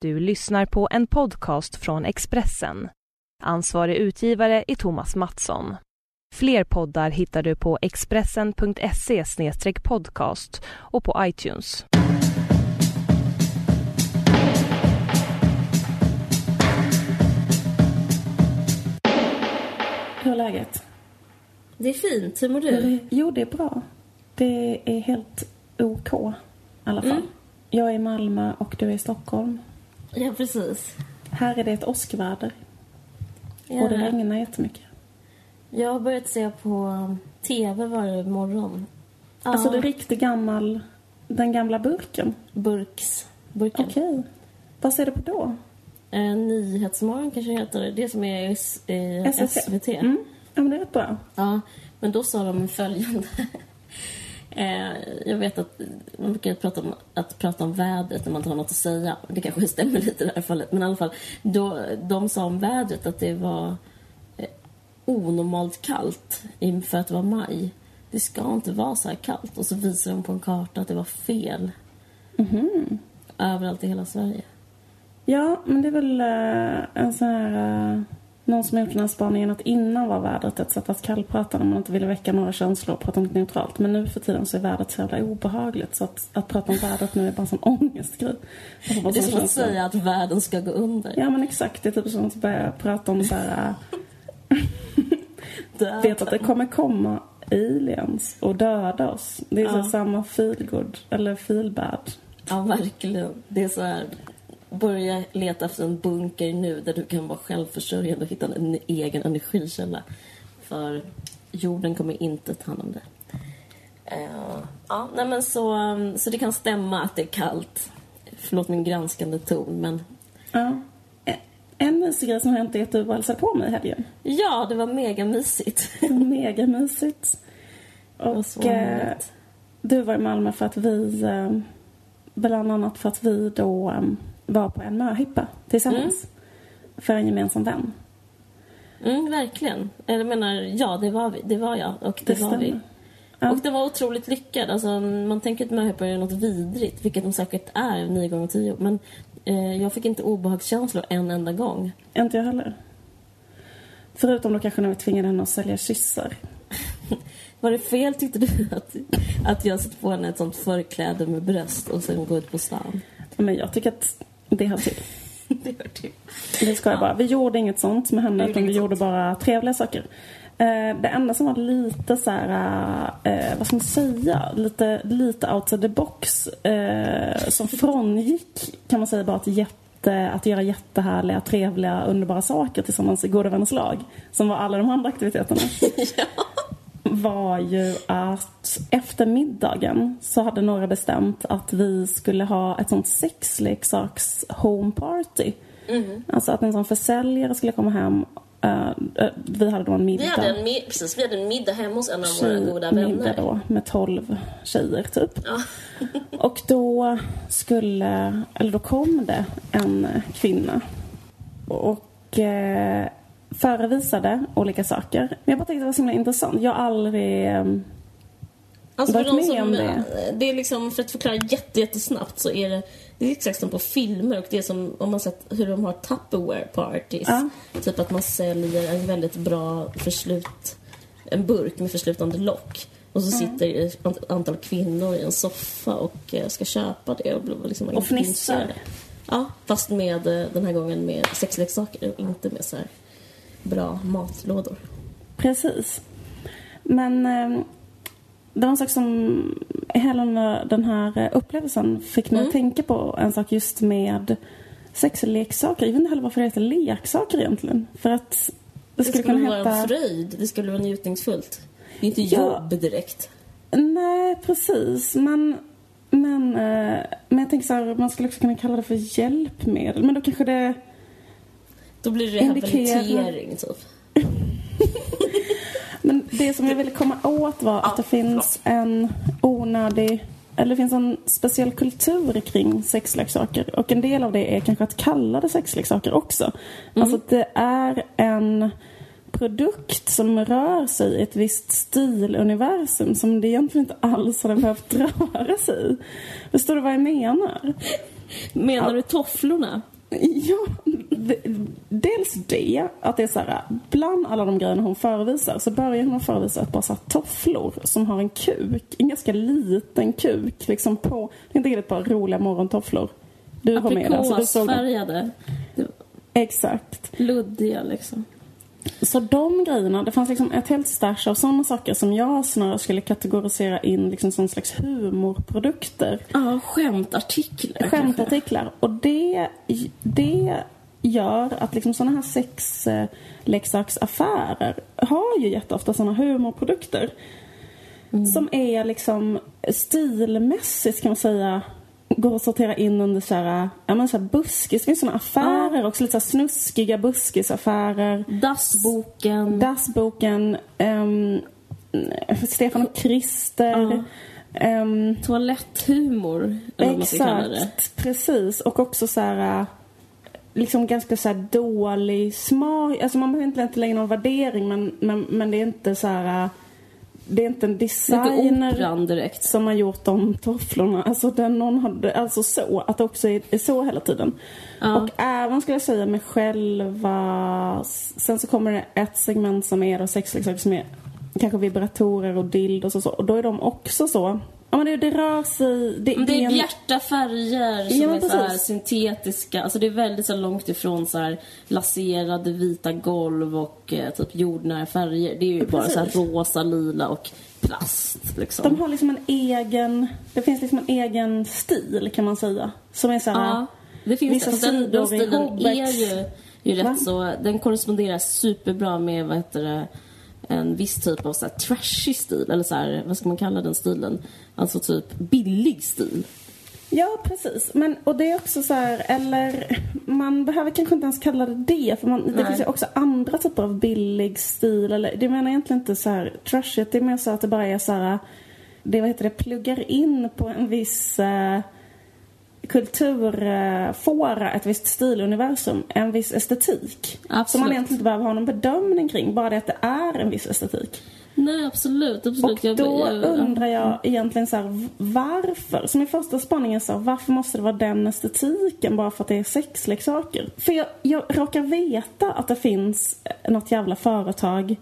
Du lyssnar på en podcast från Expressen. Ansvarig utgivare är Thomas Mattsson. Fler poddar hittar du på expressen.se podcast och på iTunes. Hur är läget? Det är fint. Hur mår du? Jo, det är bra. Det är helt OK i alla fall. Mm. Jag är i Malmö och du är i Stockholm. Ja, precis. Här är det ett åskväder Ja. och det regnar jättemycket. Jag har börjat se på TV varje morgon. Ja, Alltså det är riktigt gammal, den gamla burken. Burks. Burken. Okej. Vad ser du på då? Eh, Nyhetsmorgon kanske heter det. Det som är i i SVT. Mm. Ja, men det är rätt bra. Ja, men då sa de följande. Eh, jag vet att man brukar prata om att prata om vädret när man inte har något att säga. Det kanske stämmer lite i det här fallet. Men i alla fall, då, de sa om vädret att det var eh, onormalt kallt i- för att det var maj. Det ska inte vara så här kallt. Och så visade de på en karta att det var fel. Överallt i hela Sverige. Ja, men det är väl eh, en sån här... eh, någon som gjort den här spaningen att innan var vädret ett sätt att kallprata när man inte ville väcka några känslor och prata om något neutralt. Men nu för tiden så är vädret så jävla obehagligt så att, att prata om vädret nu är bara en sån ångestgrej. Bara Det är sån som att säga att världen ska gå under. Ja men exakt, det är typ som att börja prata om så här... Döden. vet att det kommer komma aliens och döda oss. Det är så Ja. samma feelgood, eller feelbad. Ja, verkligen. Det är så här... Börja leta efter en bunker nu där du kan vara självförsörjande och hitta en egen energikälla. För jorden kommer inte ta hand om det. Eh, ja, nej men så, så det kan stämma att det är kallt. Förlåt min granskande ton, men... Ja. E- En mysig grej som hänt är att du hälsade på mig i helgen. Ja, det var mega mysigt. Mega mysigt. var Och eh, härligt. du var i Malmö för att vi, eh, bland annat för att vi då eh, var på en möhippa tillsammans. För en gemensam vän. Mm, verkligen. Jag menar, ja, det var, vi. det var jag och det, Det var vi. Ja. Och den var otroligt lyckad. Alltså, man tänker att möhippor är något vidrigt, vilket de säkert är nio gånger tio. Men eh, jag fick inte obehagskänslor en enda gång. Inte jag heller. Förutom då kanske när vi tvingade henne att sälja kyssar. Var det fel, tyckte du, att, att jag satte på henne ett sånt förkläde med bröst och sen gå ut på stan? Men jag tycker att det hör till. det hör till. Det ska jag bara. Vi gjorde inget sånt med henne utan vi gjorde bara trevliga saker. Eh, det enda som var lite så här, eh, vad ska man säga, lite, lite outside the box eh, som frångick kan man säga bara att, jätte, att göra jättehärliga, trevliga, underbara saker tillsammans i goda vänners lag. Som var alla de andra aktiviteterna. var ju att efter middagen så hade några bestämt att vi skulle ha ett sånt sexleksaks home party. Alltså att en sån försäljare skulle komma hem. eh, eh, vi hade då en middag. Vi hade, en, mi- precis, vi hade en middag hemma hos en av våra goda middag vänner. då med tolv tjejer typ. Ja. Och då skulle, eller då kom det en kvinna och eh, förevisade olika saker. Men jag bara tänkte det var så himla intressant. Jag har aldrig eh, Alltså Varit med som, om det? det är liksom, för att förklara jätte, jättesnabbt så är det, det är exakt som på filmer och det är som om man sett hur de har Tupperware parties. Ja. Typ att man säljer en väldigt bra förslut, en burk med förslutande lock. Och så sitter ett ant- antal kvinnor i en soffa och eh, ska köpa det och liksom Och fnissar. Ja, fast med eh, den här gången med sexleksaker och inte med så här bra matlådor. Precis. Men eh, det var en sak som hela den här- eh, upplevelsen fick mig att tänka på en sak just med sexleksaker. Jag vet inte heller varför det heter leksaker egentligen. För att det Det skulle, skulle kunna vara heta... en fröjd, det skulle vara njutningsfullt. Det är inte Ja. jobb direkt. Nej, precis. Men, men, eh, men jag tänker så här, man skulle också kunna kalla det för hjälpmedel. Men då kanske det... Då blir det rehabilitering, typ. Men det som jag ville komma åt var att det finns en onödig eller det finns en speciell kultur kring sexleksaker och en del av det är kanske att kalla det sexleksaker också. Alltså att det är en produkt som rör sig i ett visst stiluniversum som det egentligen inte alls hade behövt röra sig i. Förstår du vad jag menar? Menar du tofflorna? Ja, dels det, att det är så här, bland alla de grejerna hon förevisar så börjar hon förevisa ett par så här tofflor som har en kuk, en ganska liten kuk liksom på, det är inte ett par roliga morgontofflor. Du har med det. Aprikosfärgade. Exakt. Luddiga liksom. Så de grejerna, det fanns liksom ett helt stash av sådana saker som jag snarare skulle kategorisera in liksom som slags humorprodukter. Ja, skämtartiklar kanske. Skämtartiklar. Och det, det gör att liksom sådana här sexleksaksaffärer har ju jätteofta sådana humorprodukter. Som är liksom stilmässigt kan man säga går att sortera in under så här, ja men så här buskis. Det finns sådana affärer också, lite så här snuskiga buskisaffärer. Dassboken. Dassboken, ehm, Stefan och Krister. Toaletthumor, ska kalla det. Exakt, precis. Och också så här liksom ganska så här dålig smak. Alltså man behöver inte lägga någon värdering men, men, men det är inte så här det är inte en designer direkt. som har gjort de tofflorna. Alltså den någon hade, alltså så, att det också är, är så hela tiden. Ja. Och även skulle jag säga med själva, sen så kommer det ett segment som är då sexleksaker som är kanske vibratorer och dildos och så. Och då är de också så. Ja men det, det rör sig, det, det är bjärta färger som Ja, är så här precis. syntetiska. Alltså det är väldigt så långt ifrån så här laserade vita golv och eh, typ jordnära färger. Det är ju bara så här Precis. rosa, lila och plast liksom. De har liksom en egen, det finns liksom en egen stil kan man säga. Som är så här, Ja, det finns vissa. Fast Den, den stilen är ju, ju rätt så... Den korresponderar superbra med vad heter det, en viss typ av så här trashy stil. Eller så här, vad ska man kalla den stilen? Alltså typ billig stil. Ja, precis. Men, och det är också så här, eller man behöver kanske inte ens kalla det det. För man, det finns ju också andra typer av billig stil. Eller, det menar jag egentligen inte så här trashigt. Det är mer så att det bara är så här, det vad heter det, pluggar in på en viss eh, kulturfåra, ett visst stiluniversum, en viss estetik. Absolut. Som man egentligen inte behöver ha någon bedömning kring, bara det att det är en viss estetik. Nej, absolut. absolut. Och då jag, undrar jag egentligen så här, varför? Så min första spaning är så här, varför måste det vara den estetiken bara för att det är sexleksaker? För jag, jag råkar veta att det finns eh, något jävla företag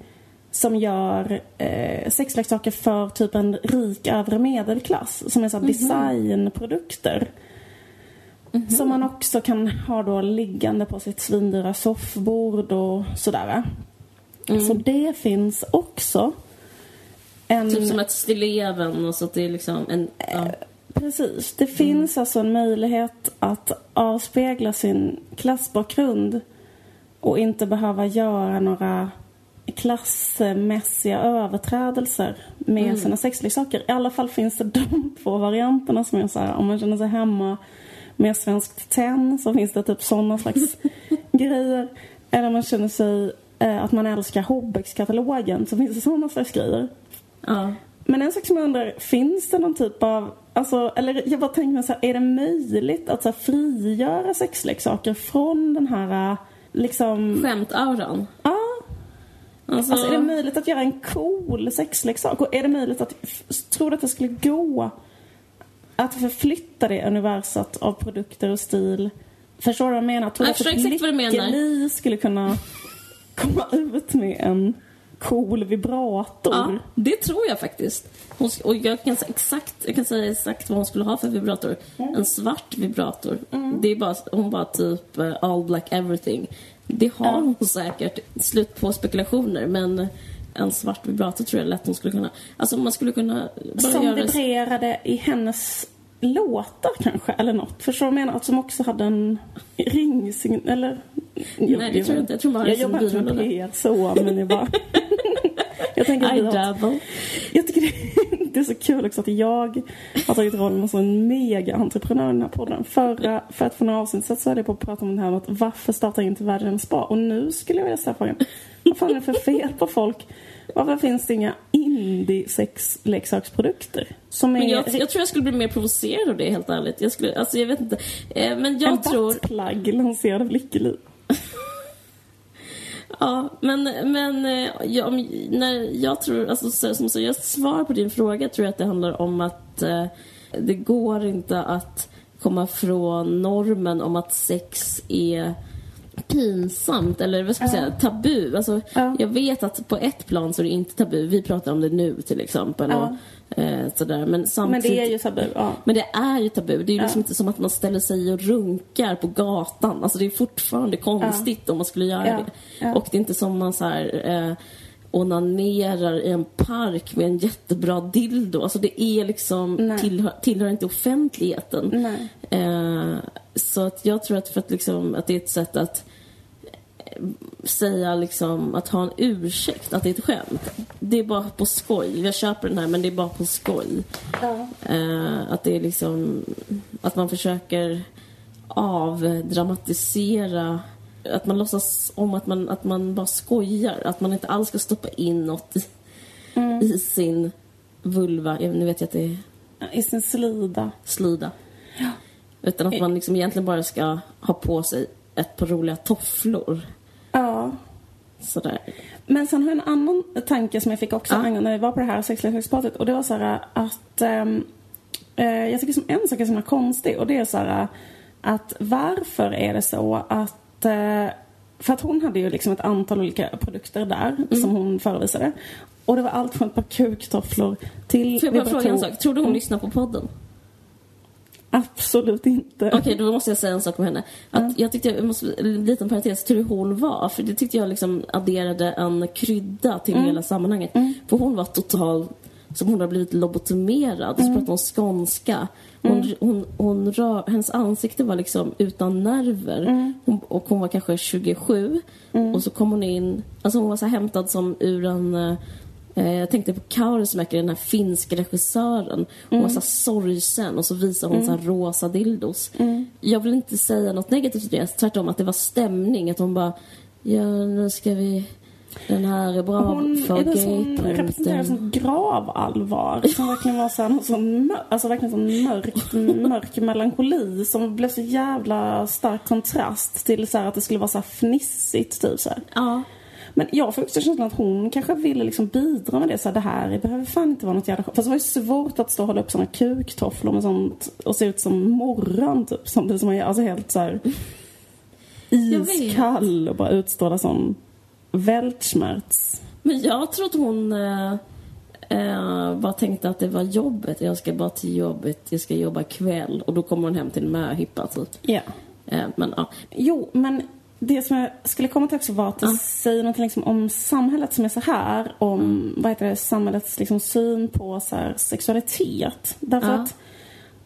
som gör eh, sexleksaker för typ en rik övre medelklass. Som är så här designprodukter. Som man också kan ha då liggande på sitt svindyra soffbord och sådär. Så det finns också. En, Typ som ett stilleven och så att det är liksom en... Ja. Precis. Det finns alltså en möjlighet att avspegla sin klassbakgrund och inte behöva göra några klassmässiga överträdelser med sina sexleksaker. I alla fall finns det de två varianterna som är så här, om man känner sig hemma med Svenskt Tenn så finns det typ sådana slags grejer. Eller man känner sig eh, att man älskar Hobbex-katalogen så finns det sådana slags grejer. ja. Men en sak som jag undrar, finns det någon typ av, alltså, eller jag bara tänker mig så här, är det möjligt att så här, frigöra sexleksaker från den här, äh, liksom, Skämtauran. ja, Alltså, alltså är det möjligt att göra en cool sexleksak? Och är det möjligt att, tror du att det skulle gå att förflytta det universet av produkter och stil? Förstår du vad jag menar? Tror Jag förstår exakt vad du menar. Lykkeli skulle kunna komma ut med en cool vibrator? Ja, det tror jag faktiskt. Hon, och jag kan, säga exakt, jag kan säga exakt vad hon skulle ha för vibrator. En svart vibrator. Det är bara, hon bara typ eh, all black everything. Det har hon säkert. Slut på spekulationer. Men en svart vibrator tror jag lätt hon skulle kunna... Alltså man skulle kunna bara Som göra... vibrerade i hennes låtar kanske, eller något. Förstår du vad jag menar? Att som också hade en ringsignal, eller? Nej, det tror jag inte. Jag tror bara Jag det är jobbar inte med. PR så, men jag bara... jag tänker I dabble. Jag tycker det, det är så kul också att jag har tagit rollen som en mega-entreprenör i den här podden. Förra, för att få några avsnitt så hade jag på att prata om det här med att varför startar inte världen en spa? Och nu skulle jag vilja ställa frågan, vad fan är det för fel på folk? Varför finns det inga indie-sexleksaksprodukter? Som är Men jag, jag tror jag skulle bli mer provocerad av det, helt ärligt. Jag skulle, alltså jag vet inte. Eh, men jag en tror... buttplug lanserad av Lykkeli. Ja, men, men eh, jag, om- när jag tror, alltså så- som seriöst svar på din fråga tror jag att det handlar om att eh, det går inte att komma från normen om att sex är pinsamt eller vad ska man säga, tabu. Alltså, Ja. Jag vet att på ett plan så är det inte tabu. Vi pratar om det nu till exempel. Ja. Och, eh, sådär. Men, Men det är ju tabu, ja. men det är ju tabu. Det är ju liksom Ja. inte som att man ställer sig och runkar på gatan. Alltså det är fortfarande konstigt om man skulle göra Ja. det. Ja. Och det är inte som man så här, eh, onanerar i en park med en jättebra dildo. Alltså det är liksom, tillhör, tillhör inte offentligheten. Så att jag tror att, för att, liksom, att det är ett sätt att eh, säga liksom, att ha en ursäkt, att det är ett skämt. Det är bara på skoj. Jag köper den här men det är bara på skoj. Ja. Eh, att det är liksom, att man försöker avdramatisera att man låtsas om att man, att man bara skojar. Att man inte alls ska stoppa in något i, i sin vulva. Nu vet jag att det är I sin slida. slida. Utan att man liksom egentligen bara ska ha på sig ett par roliga tofflor. Ja. Sådär. Men sen har jag en annan tanke som jag fick också Ja. när vi var på det här sexleksakspartyt och det var så här att eh, jag tycker som en sak är så konstig och det är så här att varför är det så att eh, för att hon hade ju liksom ett antal olika produkter där Mm. som hon förevisade. Och det var allt från ett par kuktofflor till Får jag bara fråga en sak? Tror du hon lyssnar på podden? Absolut inte. Okej, då måste jag säga en sak om henne. Att Jag tyckte, jag måste, en liten parentes, hur hon var. För det tyckte jag liksom adderade en krydda till hela sammanhanget. För hon var total, som hon har blivit lobotomerad. Så pratade hon skånska. Hon, hon, hon rör, hennes ansikte var liksom utan nerver. Hon, och hon var kanske 27. Och så kom hon in, alltså hon var så hämtad som ur en Eh, Jag tänkte på Kaurismäki, den här finska regissören. Hon var så sorgsen och så visade hon så här rosa dildos. Jag vill inte säga något negativt till det, tvärtom att det var stämning. Att hon bara, ja nu ska vi, den här är bra Hon för är som representerar gaypunkten. som gravallvar. Som verkligen var så här, någon sån, alltså verkligen sån mörk, mörk melankoli som blev så jävla stark kontrast till så att det skulle vara så här fnissigt typ så här. Ja. Men jag får också känslan att hon kanske ville liksom bidra med det. Så här, det här behöver fan inte vara något jävla Fast det var ju svårt att stå och hålla upp såna kuktofflor med sånt och se ut som morran typ. Som det som är alltså helt så här iskall och bara utstråla sån Weltschmerz. Men jag tror att hon eh, eh, bara tänkte att det var jobbet. Jag ska bara till jobbet, jag ska jobba kväll. Och då kommer hon hem till en möhippa typ. Ja. Eh, men ja. Jo, men det som jag skulle komma till också var att det säger någonting liksom om samhället som är så här. Om, vad heter det, samhällets liksom syn på så här, sexualitet. Därför Ja. att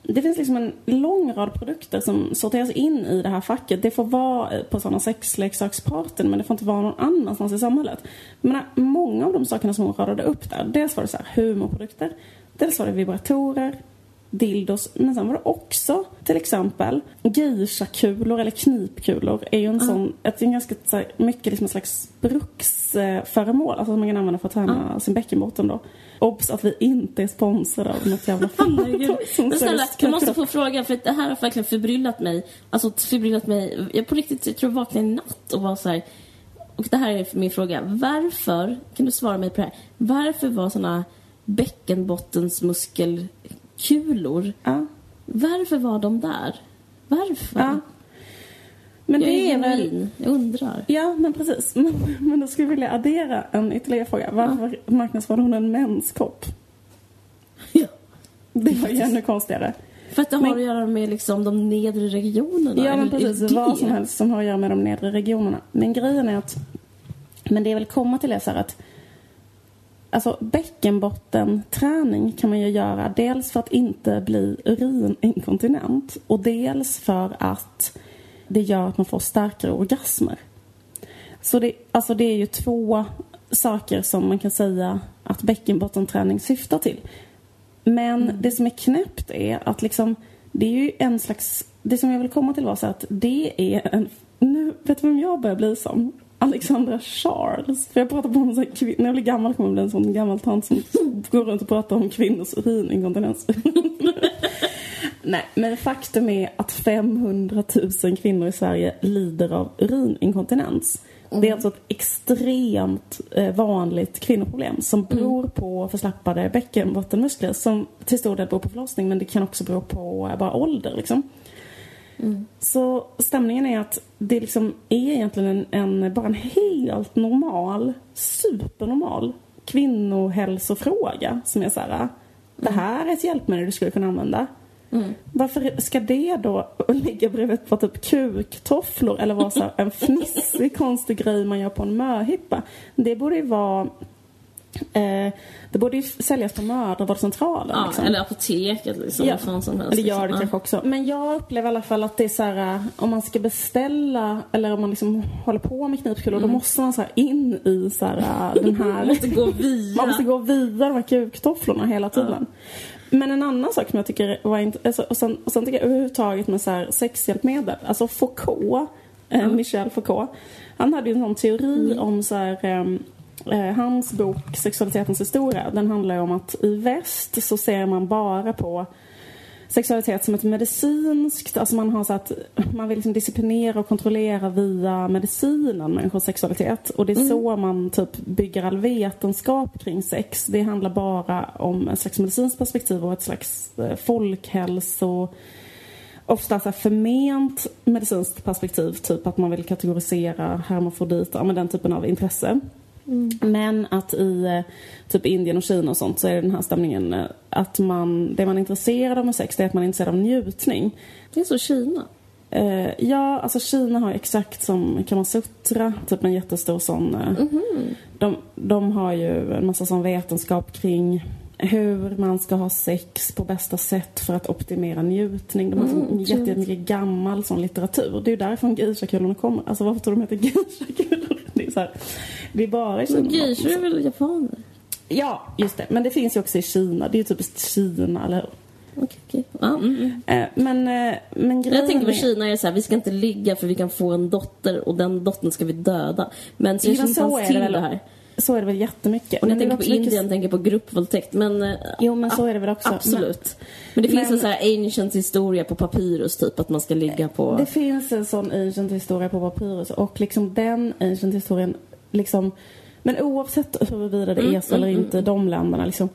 det finns liksom en lång rad produkter som sorteras in i det här facket. Det får vara på sådana sexleksaksparten men det får inte vara någon annanstans i samhället. Jag menar, många av de sakerna som hon radade upp där. Dels var det så här humorprodukter. Dels var det vibratorer, dildos. Men sen var det också till exempel geisha-kulor eller knipkulor. är ju en sån, ett, en ganska så här, mycket liksom en slags bruksföremål. Alltså som man kan använda för att träna sin bäckenbotten då. Obs att vi inte är sponsrade av något jävla företag som snälla, jag måste få fråga för det här har verkligen förbryllat mig. Alltså förbryllat mig. Jag på riktigt jag tror jag vaknade i natt och var så här. Och det här är min fråga. Varför, kan du svara mig på det här? Varför var såna bäckenbottensmuskelkulor, Ja. varför var de där? Varför? Ja. Men jag det är väl... Jag undrar. Ja, men precis. Men, men då skulle jag vilja addera en ytterligare fråga. Varför marknadsförde hon en menskopp? Ja. Det var ju ännu konstigare. För att det har Men- att göra med liksom de nedre regionerna. Ja, men precis. det Vad det? som helst som har att göra med de nedre regionerna. Men grejen är att... Men det jag vill komma till är så här att... Alltså bäckenbottenträning kan man ju göra dels för att inte bli urininkontinent och dels för att det gör att man får starkare orgasmer. Så det, alltså det är ju två saker som man kan säga att bäckenbottenträning syftar till. Men det som är knäppt är att liksom, det är ju en slags, det som jag vill komma till var så att det är en, nu, vet du vem jag börjar bli som? Alexandra Charles. För jag pratar på om så här, när jag blir gammal kommer jag bli en sån gammal tant som går runt och pratar om kvinnors urininkontinens. Nej, men faktum är att 500 000 kvinnor i Sverige lider av urininkontinens. Det är alltså ett extremt eh, vanligt kvinnoproblem som beror på förslappade bäckenbottenmuskler som till stor del beror på förlossning men det kan också bero på eh, bara ålder liksom. Så stämningen är att det liksom är egentligen en, en, bara en helt normal, supernormal kvinnohälsofråga som är så här, det här är ett hjälpmedel du skulle kunna använda. Varför ska det då ligga bredvid på typ kuktofflor eller vara så en fnissig konstig grej man gör på en möhippa? Det borde ju vara Eh, det borde ju säljas på mödravårdscentralen. Ja, liksom. eller apoteket liksom. Ja, fan som helst. det gör det liksom. kanske också. Men jag upplever i alla fall att det är så här, äh, om man ska beställa eller om man liksom håller på med knipkulor då måste man så in i så här, äh, den Man här... måste gå via. man måste gå via de här kuktofflorna hela tiden. Men en annan sak som jag tycker var inte... Alltså, och, sen, och sen tycker jag överhuvudtaget med så här sexhjälpmedel. Alltså Foucault, eh, Michel Foucault. Han hade ju en sån teori om så här... Eh, hans bok Sexualitetens historia, den handlar ju om att i väst så ser man bara på sexualitet som ett medicinskt, alltså man har så att man vill liksom disciplinera och kontrollera via medicinen människors sexualitet. Och det är så man typ bygger all vetenskap kring sex. Det handlar bara om ett slags medicinskt perspektiv och ett slags eh, folkhälso ofta så förment medicinskt perspektiv, typ att man vill kategorisera hermafroditer, ja, men den typen av intresse. Men att i eh, typ Indien och Kina och sånt så är det den här stämningen eh, att man, det man är intresserad av med sex det är att man är intresserad av njutning. Det är så Kina. Eh, ja, alltså Kina har exakt som Kamasutra, typ en jättestor sån. Eh, de, de har ju en massa sån vetenskap kring hur man ska ha sex på bästa sätt för att optimera njutning. De har Mm, jättemycket gammal sån litteratur. Det är ju därifrån geishakulorna kommer. Alltså varför tror de heter geishakulor? Det är så här, det är bara i Kina. Men geishor är väl japaner? Ja, just det. Men det finns ju också i Kina. Det är ju typiskt Kina, eller hur? Okej, okej. Ja, mm, mm. Eh, men, eh, men grejen Jag tänker på Kina är så här, vi ska inte ligga för vi kan få en dotter och den dottern ska vi döda. Men så Jo, så fanns är det väl. det här. Så är det väl jättemycket. Och när Men jag tänker på också mycket- Indien tänker jag på gruppvåldtäkt. Men, eh, Jo, men så är det väl också. Absolut. Men, det finns Men- en sån här ancient historia på papyrus typ, att man ska ligga på... Det finns en sån ancient historia på Papyrus och liksom den ancient historien liksom men oavsett huruvida det är så eller inte i de länderna liksom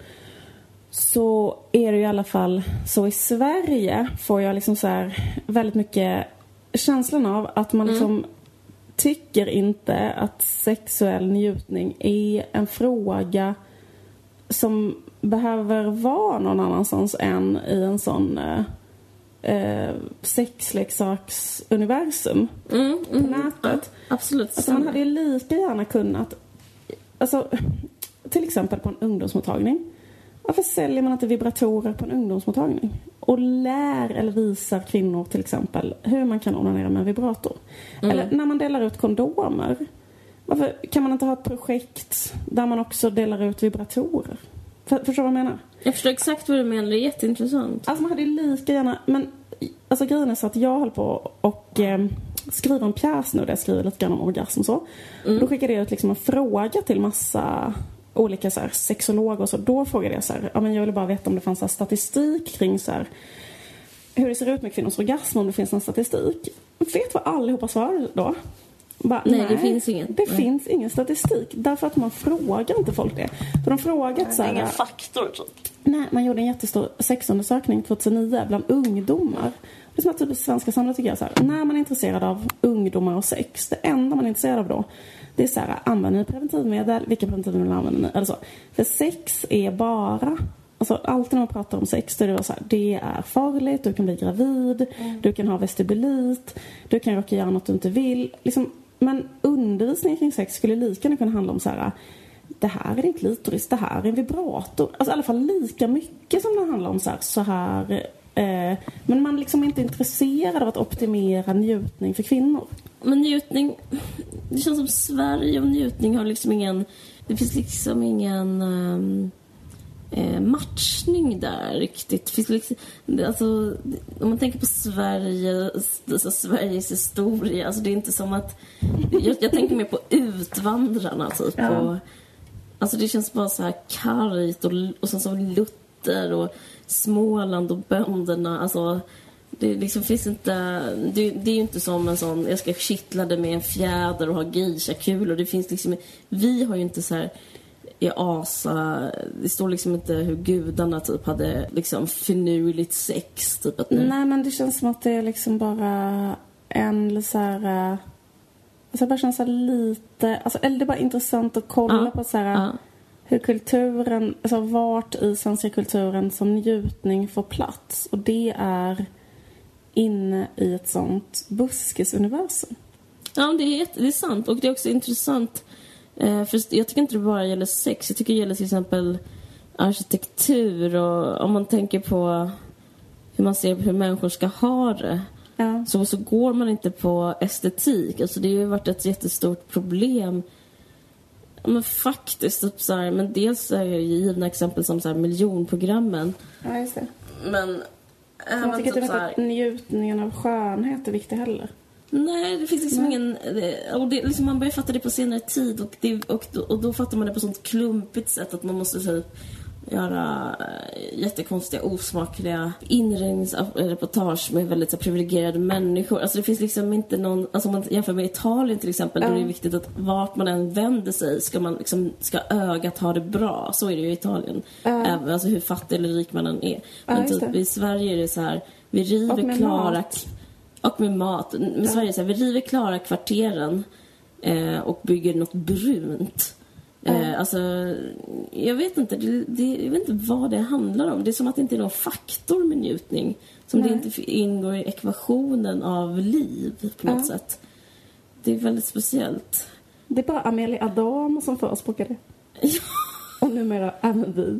så är det ju i alla fall så i Sverige får jag liksom så här väldigt mycket känslan av att man liksom tycker inte att sexuell njutning är en fråga som behöver vara någon annanstans än i en sån eh, eh, sexleksaksuniversum Mm, på nätet. Absolut. Alltså man hade ju lika gärna kunnat, alltså till exempel på en ungdomsmottagning. Varför säljer man inte vibratorer på en ungdomsmottagning? Och lär eller visar kvinnor till exempel hur man kan onanera med en vibrator. Eller när man delar ut kondomer. Varför kan man inte ha ett projekt där man också delar ut vibratorer? För, förstår du vad jag menar? Jag förstår exakt vad du menar, det är jätteintressant. Alltså man hade ju lika gärna, men alltså grejen är så att jag höll på och eh, skriver en pjäs nu där jag skriver lite grann om orgasm och så. Och då skickade jag ut liksom en fråga till massa olika så här, sexologer och så. Då frågade jag så här, ja men jag ville bara veta om det fanns så här, statistik kring så här, hur det ser ut med kvinnors orgasm, om det finns någon statistik. Vet du vad allihopa svarade då? Bara, Nej, det finns ingen. Det Nej. finns ingen statistik. Därför att man frågar inte folk det. För de frågat så här, faktor typ. Nej, man gjorde en jättestor sexundersökning 2009 bland ungdomar. Det är som att typ svenska samhället tycker jag så här, när man är intresserad av ungdomar och sex, det enda man är intresserad av då, det är så här, använder ni preventivmedel? Vilka preventivmedel använder ni? Eller så. För sex är bara, alltså alltid när man pratar om sex, då är det så här, det är farligt, du kan bli gravid, du kan ha vestibulit, du kan råka göra något du inte vill. Liksom, men undervisning kring sex skulle lika gärna kunna handla om så här, det här är din klitoris, det här är en vibrator. Alltså i alla fall lika mycket som det handlar om så här, så här eh, men man liksom är inte intresserad av att optimera njutning för kvinnor. Men njutning, det känns som Sverige och njutning har liksom ingen, det finns liksom ingen eh, matchning där riktigt. Det finns liksom, alltså, om man tänker på Sverige, alltså, Sveriges historia, alltså det är inte som att, jag, jag tänker mer på utvandrarna typ. Ja. Och, alltså det känns bara så här kargt och, och sen så skatter och Småland och bönderna. Alltså, det liksom finns inte... Det, det är ju inte som en sån, jag ska kittla det med en fjäder och ha geisha-kulor. Det finns liksom... Vi har ju inte så här i Asa, det står liksom inte hur gudarna typ hade liksom finurligt sex. Typ att nu. Nej, men det känns som att det är liksom bara en så här... Alltså det bara känns så här lite... Alltså, eller det är bara intressant att kolla Ja, på så här, ja. hur kulturen... Alltså vart i svenska kulturen som njutning får plats. Och det är inne i ett sånt buskisuniversum. Ja, det är, det är sant. Och det är också intressant. Eh, för jag tycker inte det bara gäller sex. Jag tycker det gäller till exempel arkitektur och om man tänker på hur man ser på hur människor ska ha det. Ja. Så, så går man inte på estetik. Alltså det har ju varit ett jättestort problem. Men faktiskt, typ så här, men dels är det ju givna exempel som så här miljonprogrammen. Ja. Men Jag tycker typ typ här, att njutningen av skönhet är viktig heller. Nej, det finns liksom Nej. ingen... Och det, liksom man börjar fatta det på senare tid och, det, och, då, och då fattar man det på sånt klumpigt sätt att man måste typ göra eh, jättekonstiga, osmakliga inredningsreportage med väldigt så privilegierade människor. Alltså det finns liksom inte någon... Alltså om man jämför med Italien till exempel, då är det viktigt att vart man än vänder sig ska man liksom, ska ögat ha det bra. Så är det ju i Italien. Ja. Även, alltså hur fattig eller rik man än är. Men just typ i Sverige är det så här, vi river klara... mat. Och med mat. Med Sverige är det så här, vi river klara kvarteren eh, och bygger något brunt. Eh, alltså, jag vet inte. Det, det, jag vet inte vad det handlar om. Det är som att det inte är någon faktor med njutning. Som det Nej. inte f- ingår i ekvationen av liv på något Ja. sätt. Det är väldigt speciellt. Det är bara Amelie Adam som förespråkar det. Ja. Och numera även vi.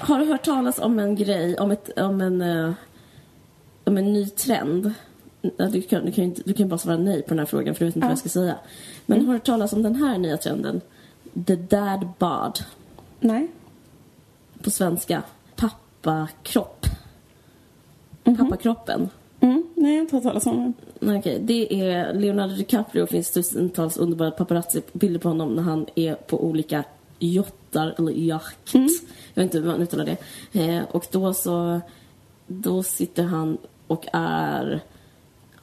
Har du hört talas om en grej, om, ett, om, en, eh, om en ny trend? Du kan, du, kan inte, du kan bara svara nej på den här frågan för du vet inte Ja. vad jag ska säga. Men har du hört talas om den här nya trenden? The dad bod. Nej. På svenska. Pappakropp. Pappakroppen. Mm, nej, jag har inte hört talas om det. Okej, det är Leonardo DiCaprio. finns tusentals underbara paparazzi-bilder på honom när han är på olika jottar eller jakt. Jag vet inte hur man uttalar det. Eh, och då så... Då sitter han och är...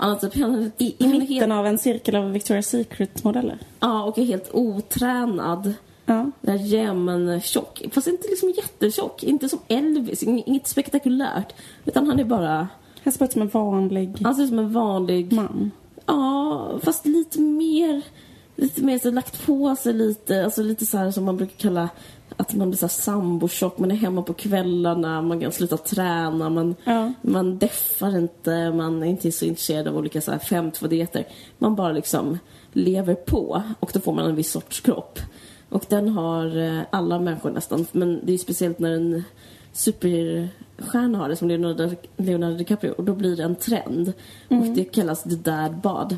Han, I, i mitten helt, av en cirkel av Victoria's Secret-modeller. Ja, och är helt otränad. Ja. Där jämn tjock. Fast inte liksom jättetjock. Inte som Elvis. ing- Inget spektakulärt. Utan han är bara... Han ser ut som en vanlig Han ser ut som en vanlig... man. Ja, fast lite mer... Lite mer så lagt på sig lite. Alltså lite så här som man brukar kalla att man blir så sambotjock. Man är hemma på kvällarna, man kan sluta träna, man, Ja. man deffar inte, man är inte så intresserad av olika så här 5-2-dieter. Man bara liksom lever på och då får man en viss sorts kropp. Och den har eh, alla människor nästan, men det är speciellt när en superstjärna har det som Leonardo, Leonardo DiCaprio och då blir det en trend. Och det kallas the dad bod.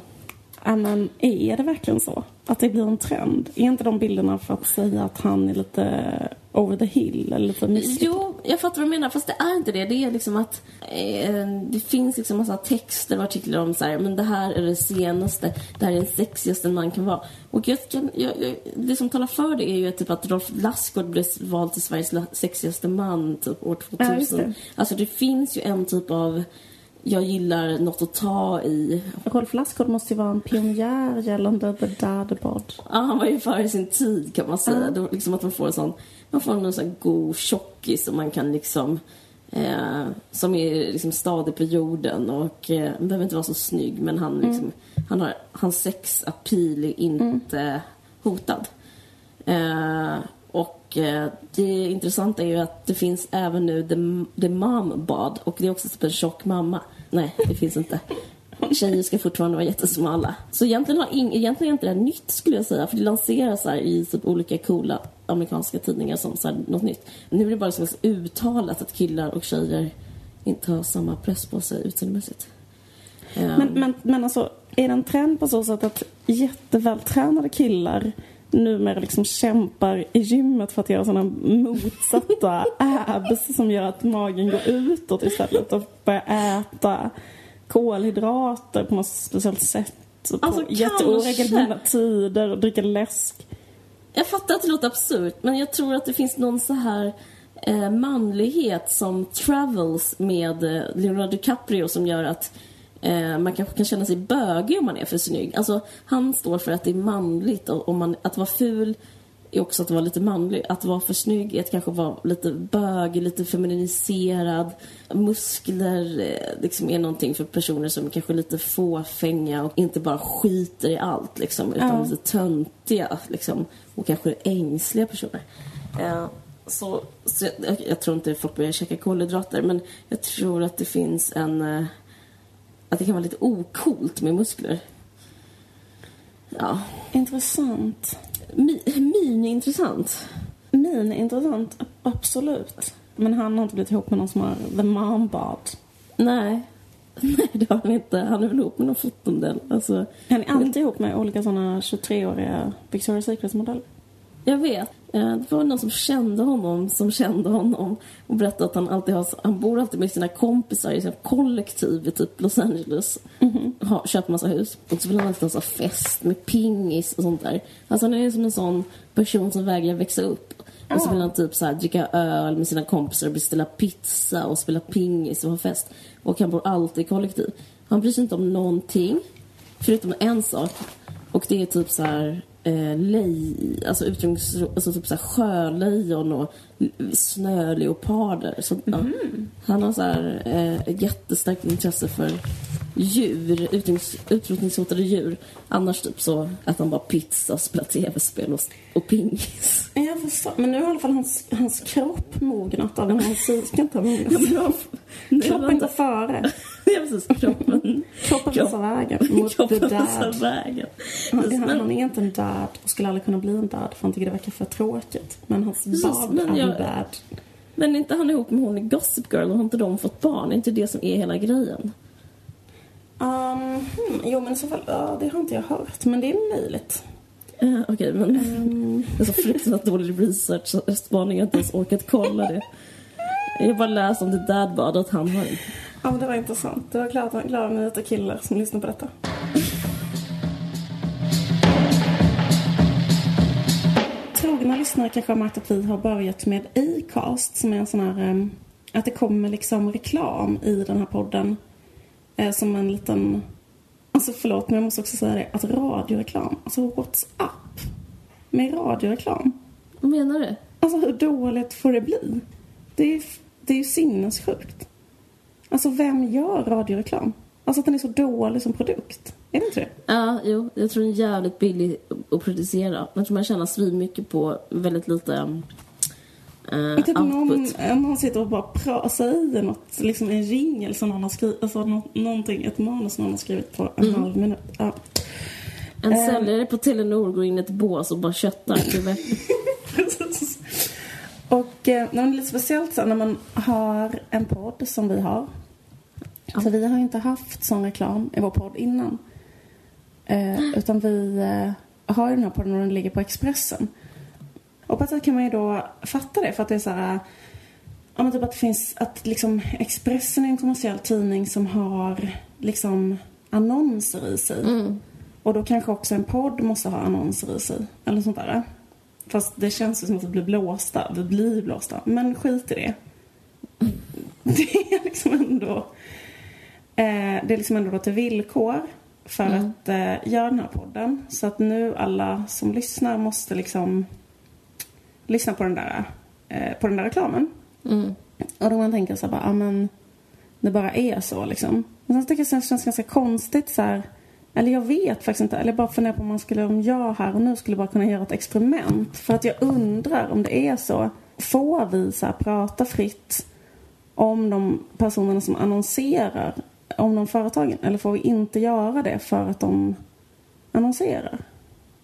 Ja, men är det verkligen så? Att det blir en trend? Är inte de bilderna för att säga att han är lite over the hill eller lite misslyckad? Jo, jag fattar vad du menar, fast det är inte det. Det är liksom att eh, det finns liksom massa texter och artiklar om så här, men det här är det senaste, det här är den sexigaste man kan vara. Och jag kan, jag, jag, det som talar för det är ju typ att Rolf Lassgård blev vald till Sveriges sexigaste man typ år 2000. Ja, det. Alltså det finns ju en typ av jag gillar något att ta i. Rolf Lassgård måste ju vara en pionjär gällande the dad bod. Ja, han var ju före sin tid kan man säga. Då, liksom att man får en sån, man får en sån god tjockis som man kan liksom eh, som är liksom stadig på jorden och eh, behöver inte vara så snygg men han liksom, han har, hans sex-appeal är inte hotad. Eh, och eh, det intressanta är ju att det finns även nu The, the Mom Bad och det är också typ en tjock mamma. Nej, det finns inte. Tjejer ska fortfarande vara jättesmala. Så egentligen, har ing, egentligen är inte det här nytt skulle jag säga. För det lanseras här i typ olika coola amerikanska tidningar som så här, något nytt. Nu är det bara så uttalat att killar och tjejer inte har samma press på sig utseendemässigt. Men, men, men alltså, är det en trend på så sätt att jättevältränade killar numera liksom kämpar i gymmet för att göra sådana motsatta abs som gör att magen går utåt istället och börjar äta kolhydrater på något speciellt sätt på Alltså, jätteoregelbundna tider och dricka läsk. Jag fattar att det låter absurt, men jag tror att det finns någon så här eh, manlighet som travels med eh, Leonardo DiCaprio som gör att eh, man kanske kan känna sig bögig om man är för snygg. Alltså, han står för att det är manligt och om man, att vara ful är också att vara lite manlig. Att vara för snygg är att kanske vara lite bög, lite feminiserad. Muskler eh, liksom är någonting för personer som är kanske lite fåfänga och inte bara skiter i allt liksom, utan Ja. lite töntiga liksom, och kanske ängsliga personer. Eh, så, så jag, jag tror inte folk börjar käka kolhydrater men jag tror att det finns en... Att det kan vara lite okult med muskler. Ja. Intressant. Mi, min är intressant. Min är intressant, absolut. Men han har inte blivit ihop med någon som har the mom bod. Nej. Nej, det har han inte. Han är väl ihop med någon fotomodell. Alltså, Han är alltid ihop med olika såna 23-åriga Victoria's Secret-modeller. Jag vet. Eh, Det var någon som kände honom som kände honom och berättade att han alltid har, han bor alltid med sina kompisar i ett kollektiv i typ Los Angeles. Har, köper massa hus. Och så vill han alltid ha fest med pingis och sånt där. Alltså han är som en sån person som vägrar växa upp. Och så vill han typ så här dricka öl med sina kompisar och beställa pizza och spela pingis och ha fest. Och han bor alltid i kollektiv. Han bryr sig inte om någonting. Förutom en sak. Och det är typ så här eh, lej, alltså, utrymnings, alltså typ så sjölejon och snöleoparder. Så, ja. Han har så här eh, ett jättestarkt intresse för djur, utrotnings, utrotningshotade djur. Annars typ så att han bara pizza, spelar tv-spel och, och pingis. Jag förstår. Men nu har i alla fall hans, hans kropp mognat av den här musiken. Kroppen går före. Ja, precis. Kroppen. Kroppen Kropp- visar vägen mot the Kroppen dad. vägen. Han, Precis, han, men- han är inte en dad och skulle aldrig kunna bli en dad för han tycker det verkar för tråkigt. Men hans Precis, bad men är jag- en dad. Men är inte han ihop med hon i Gossip Girl och har inte de fått barn? Är inte det som är hela grejen? Um, hmm, jo men i så fall, ja, det har inte jag hört. Men det är möjligt. Eh, Okej, men Mm. det är så fruktansvärt dålig research så spaning jag inte ens orkat kolla det. Jag bara läser om det dadbad att han har Ja men det var intressant. Det var glada, glada nyheter killar som lyssnar på detta. Trogna lyssnare kanske har märkt att vi har börjat med Acast som är en sån här... em, Att det kommer liksom reklam i den här podden. eh, Som en liten... Alltså förlåt men jag måste också säga det. Att radioreklam, alltså WhatsApp med radioreklam. Vad menar du? Alltså hur dåligt får det bli? Det är ju det är ju sinnessjukt. Alltså vem gör radioreklam? Alltså att den är så dålig som produkt. Är det inte det? Ja, jo, jag tror den är jävligt billig att producera. Jag tror man tjänar svin mycket på väldigt lite uh, Typ någon, output. någon sitter och bara pra- säger något, liksom en ringel som någon har skrivit, alltså nå- någonting, ett manus någon har skrivit på en halv minut. Ja. En Ehm. säljare på Telenor går in i ett bås och bara köttar. Och eh, det är lite speciellt så när man har en podd som vi har. För vi har inte haft sån reklam i vår podd innan. Eh, utan vi eh, har ju den här podden och den ligger på Expressen. Och på ett sätt kan man ju då fatta det för att det är så här... Ja men typ att det finns, att liksom Expressen är en kommersiell tidning som har liksom annonser i sig. Och då kanske också en podd måste ha annonser i sig. Eller sånt där. Fast det känns ju som att vi blir blåsta. Vi blir blåsta. Men skit i det. Det är liksom ändå... Eh, det är liksom ändå då till villkor för att eh, göra den här podden. Så att nu alla som lyssnar måste liksom lyssna på den där, eh, på den där reklamen. Mm. Och då man tänker så här bara, ja men det bara är så liksom. Men sen tycker jag att det känns ganska konstigt så här. Eller jag vet faktiskt inte. Eller jag bara funderar på om man skulle, om jag här och nu skulle bara kunna göra ett experiment. För att jag undrar om det är så. Får vi så här prata fritt om de personerna som annonserar om de företagen? Eller får vi inte göra det för att de annonserar?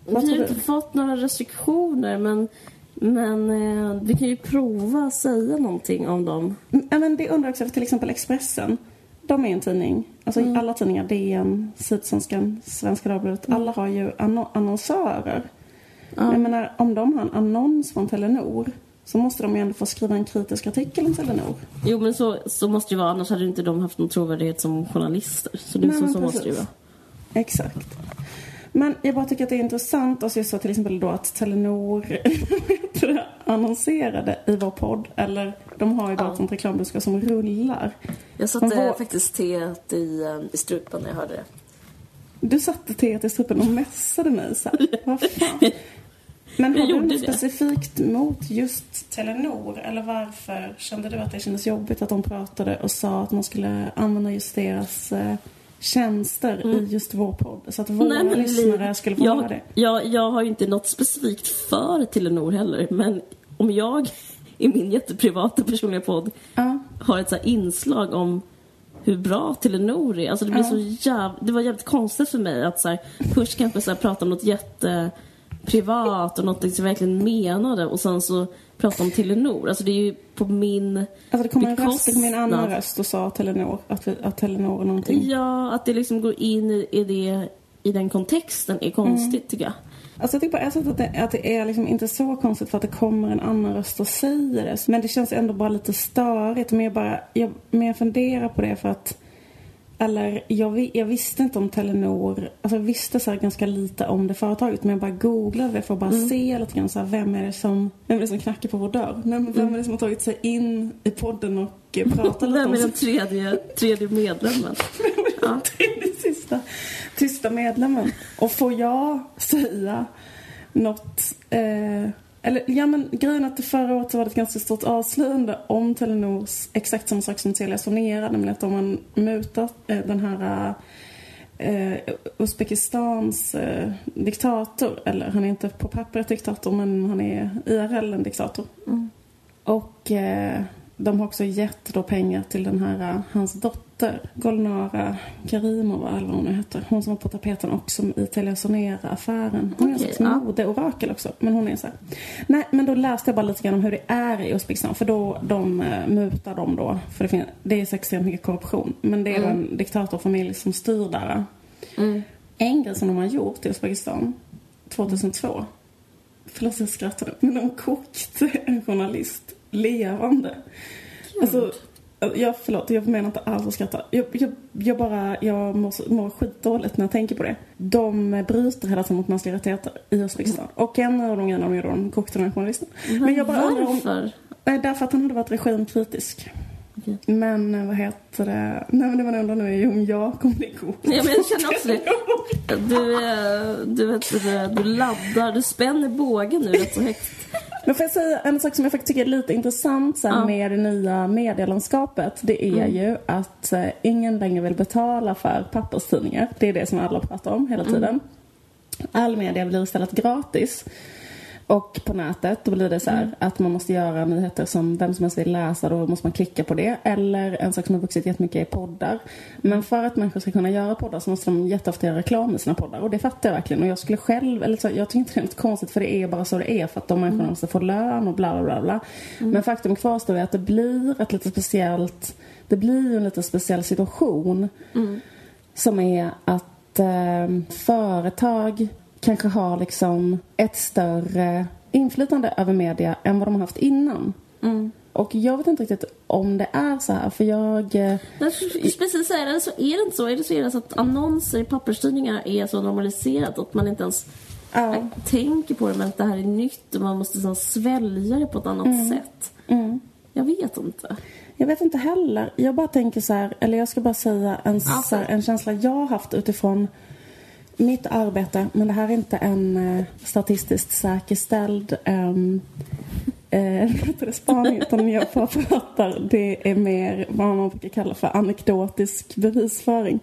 Vad Vi har inte fått några restriktioner men, men eh, vi kan ju prova att säga någonting om dem. Ja, men det undrar också, för till exempel Expressen. De är en tidning. Alltså alla tidningar, DN, Sydsvenskan, Svenska Dagbladet. Alla har ju anno- annonsörer. Ja. Jag menar, om de har en annons från Telenor så måste de ju ändå få skriva en kritisk artikel om Telenor. Jo men så, så måste det vara annars hade inte de haft någon trovärdighet som journalister. Så det, Nej, så, men så måste det ju vara. Exakt. Men jag bara tycker att det är intressant. Alltså jag sa till exempel då att Telenor annonserade i vår podd. Eller de har ju bara Ja. ett sånt reklambudskap som rullar. Jag satte vad- faktiskt teet i, eh, i strupen när jag hörde det. Du satte teet i strupen och mässade mig så här. Vad fan? Men har du något det. specifikt mot just Telenor? Eller varför kände du att det kändes jobbigt att de pratade och sa att man skulle använda just deras eh, tjänster i just vår podd? Så att våra Mm. Nej, lyssnare skulle få höra jag, det. jag, jag har ju inte något specifikt för Telenor heller, men om jag i min jätteprivata personliga podd Ja. har ett så här inslag om hur bra Telenor är. Alltså det blir Ja. så jäv... Det var jävligt konstigt för mig att så här, först kanske så här, prata om något jätteprivat och något som jag verkligen menade och sen så prata om Telenor. Alltså det är ju på min Alltså det kom en röst, det kom en annan röst och sa Telenor, att, att Telenor är någonting. Ja, att det liksom går in i, i, det, i den kontexten är konstigt Mm. tycker jag. Alltså jag tycker på ett sätt att det, att det är liksom inte så konstigt för att det kommer en annan röst och säger det. Men det känns ändå bara lite störigt. Men jag bara, jag, men jag funderar på det för att eller jag, jag visste inte om Telenor, alltså jag visste så här ganska lite om det företaget men jag bara googlade det för att bara Mm. se lite grann så här, vem är det som, vem är det som knackar på vår dörr? Men vem är det som har tagit sig in i podden och eh, pratat lite Vem om är den tredje, tredje medlemmen? Ja. tredje sista tysta medlemmen. Och får jag säga något eh, eller ja men grejen att det förra året så var det ett ganska stort avslöjande om Telenors exakt samma sak som Telia Sonera, nämligen att de har mutat eh, den här eh, Uzbekistans eh, diktator, eller han är inte på pappret diktator men han är IRL en diktator. Och eh, de har också gett då pengar till den här, eh, hans dotter, Golnara Karimova eller vad hon nu heter. Hon som var på tapeten också i Telia Sonera-affären. Hon är en Okej, slags ja. modeorakel också. Men hon är så här. Nej, men då läste jag bara lite grann om hur det är i Uzbekistan. För då, de eh, mutar dem då. För det, fin- det är så extremt mycket korruption. Men det är då en diktatorfamilj som styr där. Mm. En grej som de har gjort i Uzbekistan 2002. Förlåt jag skrattade. Men de kokte en journalist levande. Alltså, jag, förlåt, jag menar inte alls att skratta. Jag, jag, jag bara, jag mår, mår skitdåligt när jag tänker på det. De bryter hela tiden mot mänskliga rättigheter i Uzbekistan. Och en av de grejerna de gjorde, de kokte den här journalisten. Men jag bara om... Varför? Nej, därför att han hade varit regimkritisk. Men eh, vad heter det? Nej men det man undrar nu är ju om jag kommer bli god. Ja, men jag känner också det. Du, är- du, vet, du, laddar, du spänner bågen nu rätt så högt. Men får jag säga en sak som jag faktiskt tycker är lite intressant sen Ja. med det nya medielandskapet. Det är ju att eh, ingen längre vill betala för papperstidningar. Det är det som alla pratar om hela tiden. All media blir istället gratis. Och på nätet då blir det så här att man måste göra nyheter som vem som helst vill läsa. Då måste man klicka på det. Eller en sak som har vuxit jättemycket är poddar. Men för att människor ska kunna göra poddar så måste de jätteofta göra reklam i sina poddar. Och det fattar jag verkligen. Och jag skulle själv, eller så, jag tycker inte det är något konstigt för det är bara så det är. För att de människorna måste få lön och bla bla bla. bla. Men faktum kvarstår är att det blir ett lite speciellt, det blir ju en lite speciell situation. Som är att eh, företag kanske har liksom ett större inflytande över media än vad de har haft innan. Och jag vet inte riktigt om det är så här, för jag... eh, precis säga det, så är det inte så? Är det så, är det så att annonser i papperstidningar är så normaliserat att man inte ens Ja. tänker på det, men att det här är nytt och man måste liksom svälja det på ett annat sätt? Mm. Jag vet inte. Jag vet inte heller. Jag bara tänker så här, eller jag ska bara säga en, så här, en känsla jag har haft utifrån mitt arbete. Men det här är inte en eh, statistiskt säkerställd um, eh, det, spaning. Utan jag pratar. Det är mer vad man brukar kalla för anekdotisk bevisföring.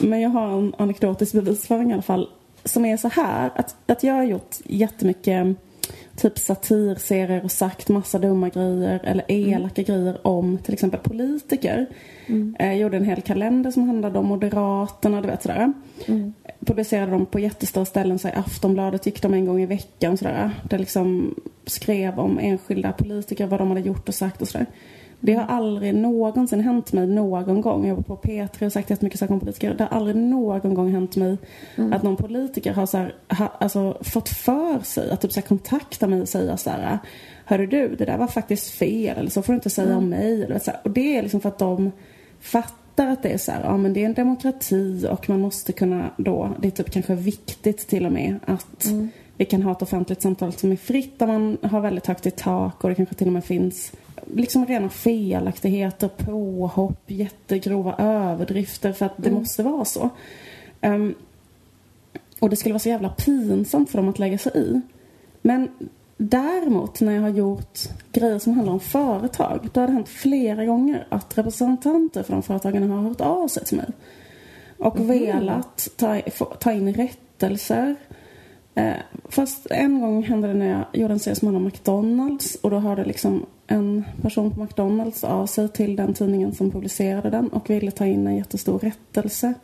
Men jag har en anekdotisk bevisföring i alla fall. Som är så här att, att jag har gjort jättemycket typ satirserier och sagt massa dumma grejer eller elaka grejer om till exempel politiker. Eh, Jag gjorde en hel kalender som handlade om Moderaterna, du vet sådär. Publicerade dem på jättestora ställen, så i Aftonbladet gick de en gång i veckan sådär. Där liksom skrev om enskilda politiker, vad de hade gjort och sagt och sådär. Det har aldrig någonsin hänt mig någon gång. Jag var på P3 och sagt jättemycket saker om politiker. Det har aldrig någon gång hänt mig att någon politiker har, så här, ha, alltså, fått för sig att typ så här, kontakta mig och säga så här. Hörru du, det där var faktiskt fel. Eller så får du inte säga om mig. Eller, så här. Och det är liksom för att de fattar fattar att det är så här, ja men det är en demokrati och man måste kunna då, det är typ kanske viktigt till och med att Mm. vi kan ha ett offentligt samtal som är fritt där man har väldigt högt i tak och det kanske till och med finns liksom rena felaktigheter, påhopp, jättegrova överdrifter för att det måste vara så. Ehm, och det skulle vara så jävla pinsamt för dem att lägga sig i. Men däremot när jag har gjort grejer som handlar om företag, då har det hänt flera gånger att representanter för de företagen har hört av sig till mig. Och velat ta, ta in rättelser. Eh, fast en gång hände det när jag gjorde en serie som handlade om McDonalds och då hörde liksom en person på McDonalds av sig till den tidningen som publicerade den och ville ta in en jättestor rättelse.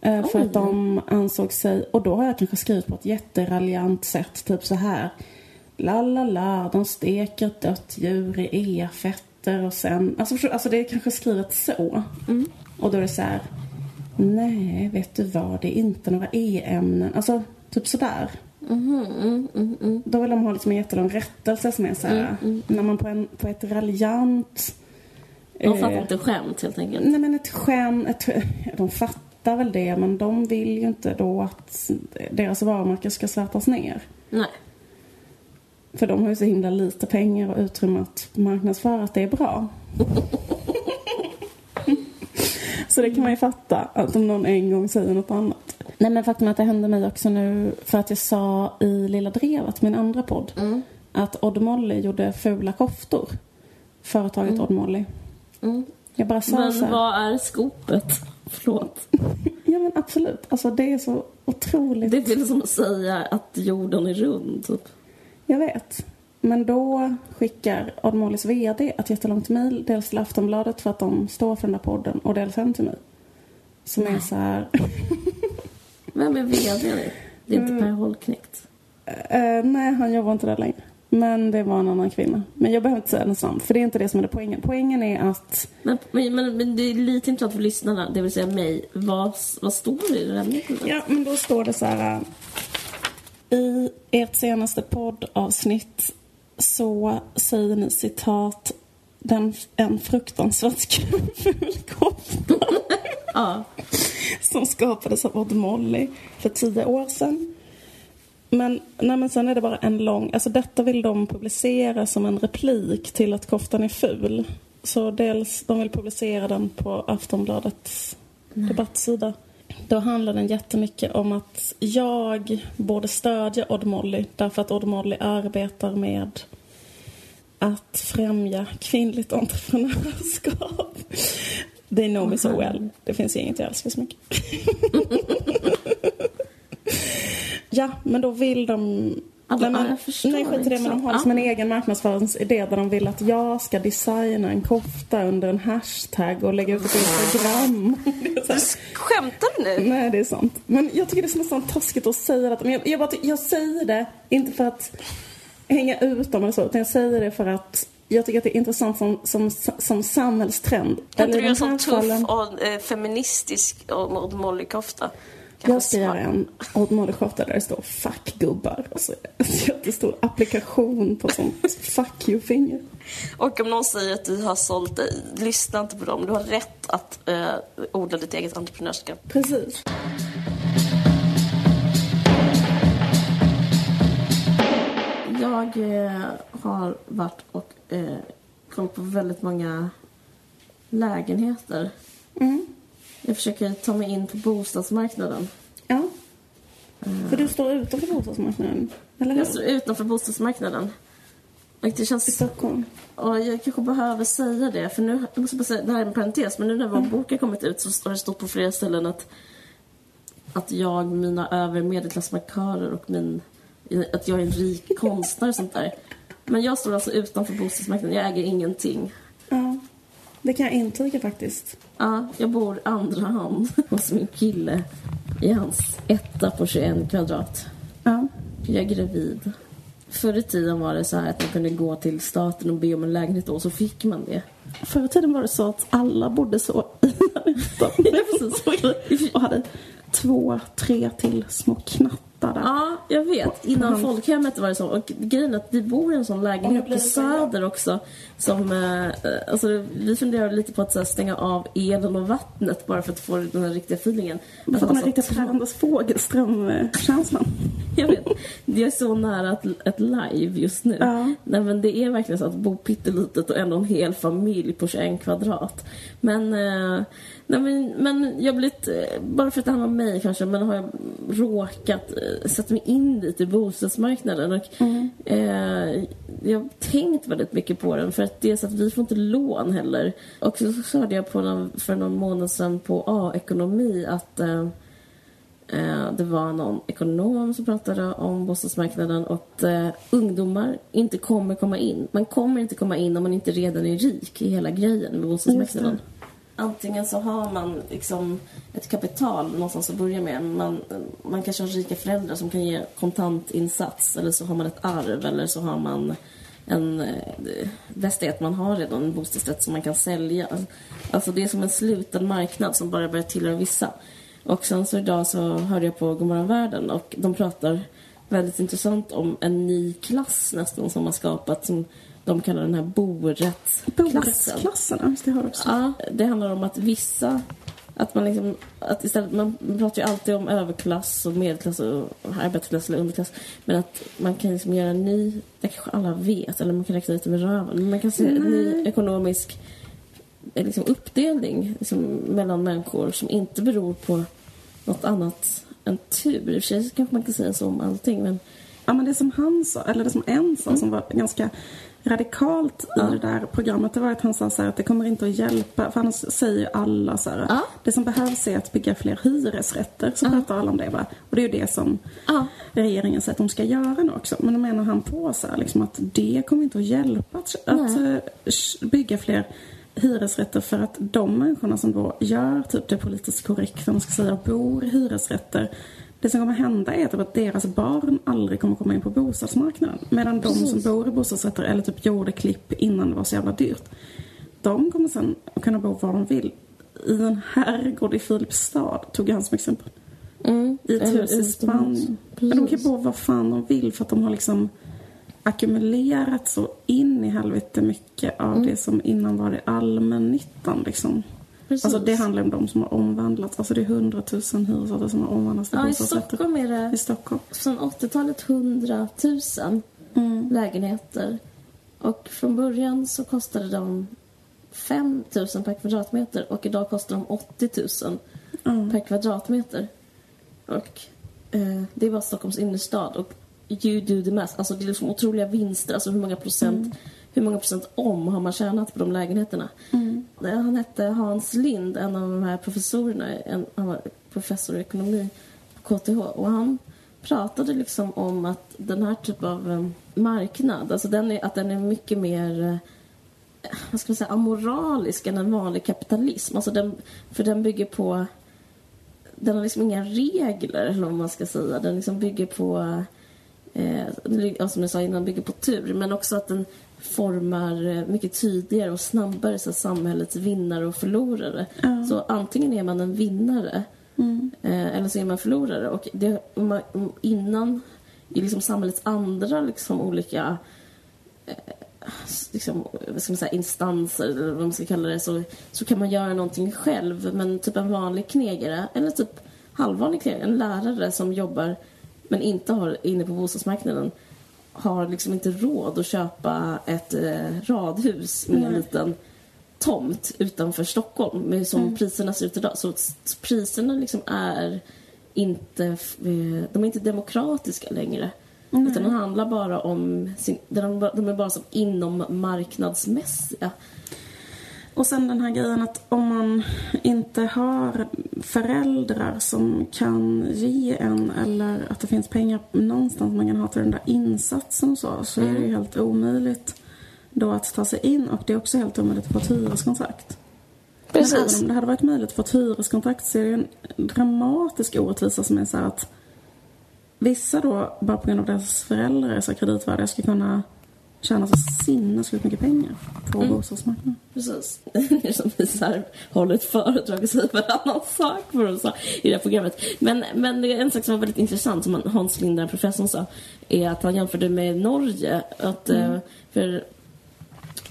Eh, för att de ansåg sig, och då har jag kanske skrivit på ett jätteraljant sätt, typ så här. La la la, de steker ett dött djur i e-fetter och sen, alltså, alltså det är kanske skrivet så. Och då är det så här. Nej, vet du vad, det är inte några e-ämnen. Alltså, typ sådär. Då vill de ha liksom en jättelång rättelse som är så här. När man på, en, på ett raljant... De fattar eh, inte skämt helt enkelt. Nej men ett skämt, ett, de fattar väl det men de vill ju inte då att deras varumärke ska svärtas ner. Nej. För de har ju så himla lite pengar och utrymme att marknadsföra att det är bra. så det kan man ju fatta, att om någon en gång säger något annat. Nej men faktum är att det hände mig också nu för att jag sa i Lilla Drevet, min andra podd, att Odd Molly gjorde fula koftor. Företaget Odd Molly. Mm. Jag bara sa Men så här, vad är skopet? Förlåt. Ja men absolut. Alltså det är så otroligt. Det är till som att säga att jorden är rund, typ. Jag vet. Men då skickar Odd Mollys VD ett jättelångt mejl. Dels till Aftonbladet för att de står för den där podden och dels hem till mig. Som är så här. Vem är VD nu? Det är inte Per Holknekt. eh, nej, han jobbar inte där längre. Men det var en annan kvinna. Men jag behöver inte säga hennes namn för det är inte det som är det poängen. Poängen är att Men, men, men, det är lite intressant för lyssnarna, det vill säga mig. Vad, vad står det i det där mejlet? Ja, men då står det så här. I ert senaste poddavsnitt så säger ni citat den, en fruktansvärt ful kofta Ja. som skapades av Odd Molly för tio år sedan. Men, nej, men sen är det bara en lång... Alltså detta vill de publicera som en replik till att koftan är ful. Så dels, de vill publicera den på Aftonbladets debattsida. Då handlar den jättemycket om att jag borde stödja Odd Molly därför att Odd Molly arbetar med att främja kvinnligt entreprenörskap. They know me so well. Det finns inget jag älskar så mycket. ja, men då vill de... Ja, nej, men, jag förstår, nej, skit i det, men de har liksom en egen marknadsföringsidé där de vill att jag ska designa en kofta under en hashtag och lägga ut ett Instagram. Är Skämtar du nu? Nej, det är sant. Men jag tycker det är nästan taskigt att säga det. Men jag, jag, bara, jag säger det inte för att hänga ut dem eller så, utan jag säger det för att jag tycker att det är intressant som, som, som samhällstrend. Kan inte du göra de här sån tuff och eh, feministisk och, och Molly-kofta? Jag ska göra en Odd Molly-kofta där det står 'fuck gubbar' och så en jättestor applikation på sånt 'fuck you-finger'. Och om någon säger att du har sålt dig, lyssna inte på dem. Du har rätt att eh, odla ditt eget entreprenörskap. Precis. Jag eh, har varit och eh, kollat på väldigt många lägenheter. Mm. Jag försöker ta mig in på bostadsmarknaden. Ja. För du står utanför bostadsmarknaden, eller hur? Jag står utanför bostadsmarknaden. Och det I känns... Stockholm. Och jag kanske behöver säga det, för nu, jag måste bara säga, det här är en parentes, men nu när vår bok har kommit ut så har det stått på flera ställen att, att jag, mina övre medelklassmarkörer och min, att jag är en rik konstnär och sånt där. Men jag står alltså utanför bostadsmarknaden, jag äger ingenting. Ja. Det kan jag intyga faktiskt. Ja, jag bor andra hand hos min kille i hans etta på 21 kvadrat. Ja. Jag är gravid. Förr i tiden var det så här att man kunde gå till staten och be om en lägenhet och så fick man det. Förr i tiden var det så att alla bodde så i. Ja, precis. och hade två, tre till små knattar där. Ja, jag vet. Innan Mm. folkhemmet var det så. Och grejen är att vi bor i en sån lägenhet på Söder också. Som, eh, alltså, vi funderar lite på att här, stänga av elen och vattnet bara för att få den här riktiga feelingen. För att den här så riktigt trång. Anders Fogelström-känslan. Jag vet. Det är så nära ett, ett live just nu. Ja. Nej, men det är verkligen så att bo pyttelitet och ändå en hel familj på 21 kvadrat. Men, eh, nej, men, men jag har blivit, bara för att det handlar om mig kanske, men har jag råkat eh, sätta mig in lite i bostadsmarknaden. Och, eh, jag har tänkt väldigt mycket på den för att dels att vi får inte lån heller. Och så, så hörde jag på någon, för någon månad sedan på A-ekonomi att eh, Eh, Det var någon ekonom som pratade om bostadsmarknaden och eh, ungdomar inte kommer komma in. Man kommer inte komma in om man inte redan är rik i hela grejen med bostadsmarknaden. Antingen så har man liksom ett kapital någonstans att börja med. Man, man kanske har rika föräldrar som kan ge kontantinsats eller så har man ett arv eller så har man en... Det bästa är att man har redan en bostadsrätt som man kan sälja. Alltså det är som en sluten marknad som bara börjar tillhöra vissa. Och sen så idag så hörde jag på Gomorron Världen och de pratar väldigt intressant om en ny klass nästan som har skapat som de kallar den här borättsklassen. Det har jag också. Ja, det handlar om att vissa att man liksom, att istället, man pratar ju alltid om överklass och medelklass och arbetarklass eller underklass. Men att man kan liksom göra en ny, det kanske alla vet, eller man kan räkna det med röven. Men man kan se en ny ekonomisk eh, liksom, uppdelning liksom, mellan människor som inte beror på något annat än tur. I och för sig kanske man kan säga så om allting. Men Ja, men det som han sa, eller det som en sa som var ganska radikalt i det där programmet, det var att han sa så att det kommer inte att hjälpa, för annars säger ju alla så här, Ja. det som behövs är att bygga fler hyresrätter, så pratar alla om det va. Och det är ju det som Ja. regeringen säger att de ska göra nu också. Men då menar han på så här, liksom att det kommer inte att hjälpa att, att eh, bygga fler hyresrätter för att de människorna som då gör typ det politiskt korrekta, man ska säga, bor i hyresrätter det som kommer hända är typ att deras barn aldrig kommer komma in på bostadsmarknaden. Medan de som bor i bostadsrätter eller typ gjorde klipp innan det var så jävla dyrt. De kommer sen kunna bo var de vill. I en herrgård i Filipstad, tog jag han som exempel. Mm. I ett hus i. Spanien. Men de kan Precis. bo var fan de vill för att de har liksom ackumulerat så in i helvete mycket av Mm. det som innan var det allmännyttan liksom. Precis. Alltså det handlar om de som har omvandlats. Alltså det är hundratusen hyresrätter som har omvandlats till Ja, i bostadsrätter. Stockholm är det I Stockholm. sedan 80-talet 100 000 Mm. lägenheter. Och från början så kostade de 5 000 per kvadratmeter och idag kostar de 80 000 Mm. per kvadratmeter. Och eh, det är bara Stockholms innerstad. Och you do the math. Alltså det är liksom otroliga vinster. Alltså hur många procent, hur många procent om har man tjänat på de lägenheterna? Eh, Han hette Hans Lind, en av de här professorerna. En, han var professor i ekonomi på KTH. Och han pratade liksom om att den här typen av eh, marknad, alltså den är, att den är mycket mer eh, vad ska man säga, amoralisk än en vanlig kapitalism. Alltså den, för den bygger på... Den har liksom inga regler, eller vad man ska säga. Den liksom bygger på... Eh, ja, som jag sa innan, bygger på tur. Men också att den formar eh, mycket tydligare och snabbare så samhällets vinnare och förlorare. Så antingen är man en vinnare eh, eller så är man förlorare. Och det, innan, i liksom samhällets andra liksom, olika liksom, vad ska man säga, instanser eller vad man ska kalla det så, så kan man göra någonting själv. Men typ en vanlig knegare eller typ halvvanlig knegare, en lärare som jobbar men inte har inne på bostadsmarknaden har liksom inte råd att köpa ett eh, radhus med en liten tomt utanför Stockholm med som priserna ser ut idag. Så priserna liksom är inte, eh, de är inte demokratiska längre. Utan de handlar bara om, sin, de, de är bara som inom marknadsmässiga. Och sen den här grejen att om man inte har föräldrar som kan ge en eller att det finns pengar någonstans man kan ha till den där insatsen och så, så är det ju helt omöjligt då att ta sig in. Och det är också helt omöjligt att få ett hyreskontrakt. Men även om det hade varit möjligt att få ett hyreskontrakt så är det ju en dramatisk orättvisa som är så att vissa då, bara på grund av deras föräldrar är så kreditvärdiga, ska kunna tjänar så sinnessjukt mycket pengar på Mm. bostadsmarknaden. Precis. Det är som vi så här, håller ett föredrag och säger varannan sak för oss i det här programmet. Men, men en sak som var väldigt intressant som han- Hans Linder, professorn, sa är att han jämförde med Norge. Att, eh, för,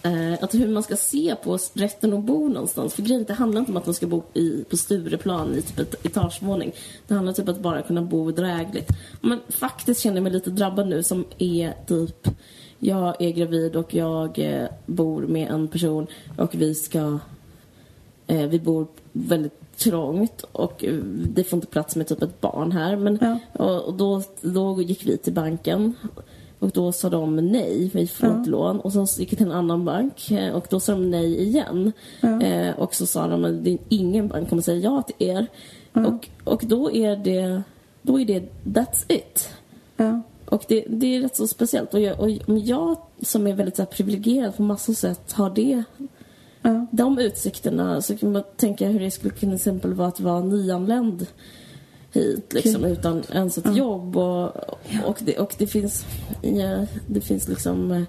eh, att hur man ska se på rätten att bo någonstans. För grejen det handlar inte om att man ska bo i, på Stureplan i typ ett etagevåning. Det handlar typ om att bara kunna bo drägligt. Men faktiskt känner jag mig lite drabbad nu som är typ jag är gravid och jag eh, bor med en person och vi ska eh, vi bor väldigt trångt och eh, det får inte plats med typ ett barn här. Men, Ja. och, och då, då gick vi till banken och då sa de nej, vi får Ja. inte lån. Och sen gick vi till en annan bank eh, och då sa de nej igen. Ja. Eh, och så sa de att det är ingen bank kommer säga ja till er. Och, och då är det, då är det that's it. Ja. Och det, det är rätt så speciellt. Och jag, och om jag som är väldigt så här, privilegierad på massor sätt har det, Ja. de utsikterna så kan man tänka hur det skulle kunna exempel vara att vara nyanländ hit liksom, utan ens ett jobb. Och, och, det, och det finns, ja, det finns liksom eh,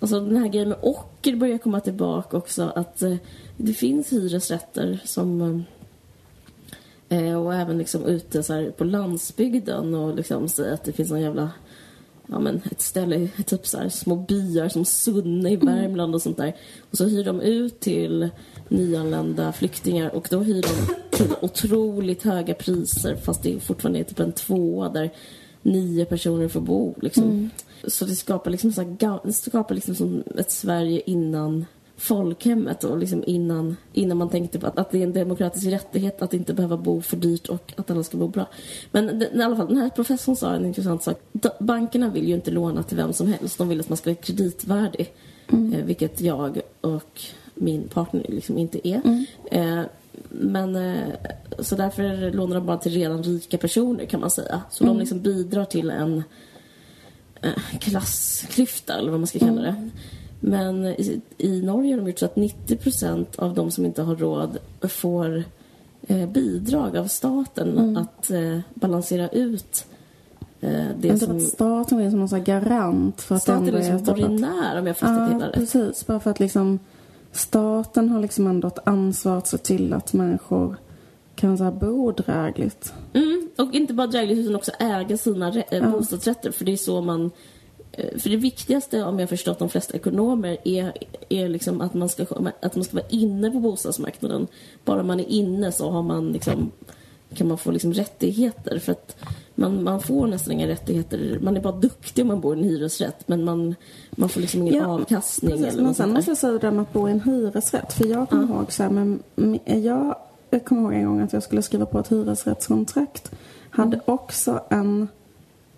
Alltså den här grejen med ocker börjar komma tillbaka också. Att eh, det finns hyresrätter som eh, och även liksom ute så här på landsbygden och liksom säga att det finns någon jävla ja, men ett ställe, typ så här, små byar som Sunne i Värmland och sånt där. Och så hyr de ut till nyanlända flyktingar och då hyr de till otroligt höga priser fast det fortfarande är typ en tvåa där nio personer får bo. Liksom. Så det skapar liksom, så här, det skapar liksom som ett Sverige innan folkhemmet och liksom innan, innan man tänkte på att, att det är en demokratisk rättighet att inte behöva bo för dyrt och att alla ska bo bra. Men det, i alla fall, den här professorn sa en intressant sak. Bankerna vill ju inte låna till vem som helst. De vill att man ska vara kreditvärdig. Eh, vilket jag och min partner liksom inte är. Eh, men eh, så därför lånar de bara till redan rika personer kan man säga. Så de liksom bidrar till en eh, klassklyfta eller vad man ska kalla det. Men i, i Norge har de gjort så att 90% av de som inte har råd får eh, bidrag av staten att eh, balansera ut eh, det Inte som... att staten är som någon här garant för att Staten är att- borgenär om jag fattat det Ja, hela rätt. precis. Bara för att liksom staten har liksom ändå ett ansvar att se till att människor kan så här bo drägligt. Mm, och inte bara drägligt utan också äga sina eh, bostadsrätter. För det är så man... eh, För det viktigaste, om jag har förstått de flesta ekonomer, är, är liksom att, man ska, att man ska vara inne på bostadsmarknaden. Bara man är inne så har man liksom, kan man få liksom rättigheter. För att man, man får nästan inga rättigheter. Man är bara duktig om man bor i en hyresrätt. Men man, man får liksom ingen Ja, avkastning. Precis, eller men sen måste jag säga det där med att bo i en hyresrätt. För jag kommer ihåg så här, men jag, jag kommer ihåg en gång att jag skulle skriva på ett hyresrättskontrakt. Hade Mm. också en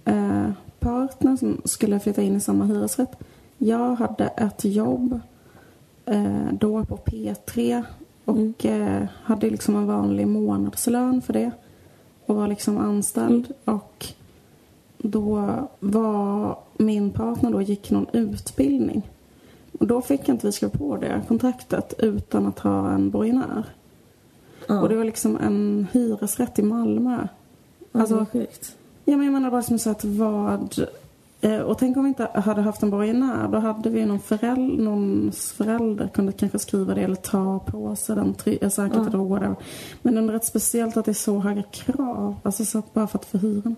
eh, partner som skulle flytta in i samma hyresrätt. Jag hade ett jobb eh, då på P3 och Mm. eh, hade liksom en vanlig månadslön för det. Och var liksom anställd. Och då var min partner då gick någon utbildning. Och då fick inte vi skriva på det kontraktet utan att ha en borgenär. Ja. Och det var liksom en hyresrätt i Malmö. Alltså, sjukt. Ja, men jag menar bara som så att vad... eh, Och tänk om vi inte hade haft en borgenär. Då hade vi någon förälder, någons förälder kunde kanske skriva det eller ta på sig den try- säkert eller whatever. Men det är rätt speciellt att det är så höga krav. Alltså så bara för att få hyran.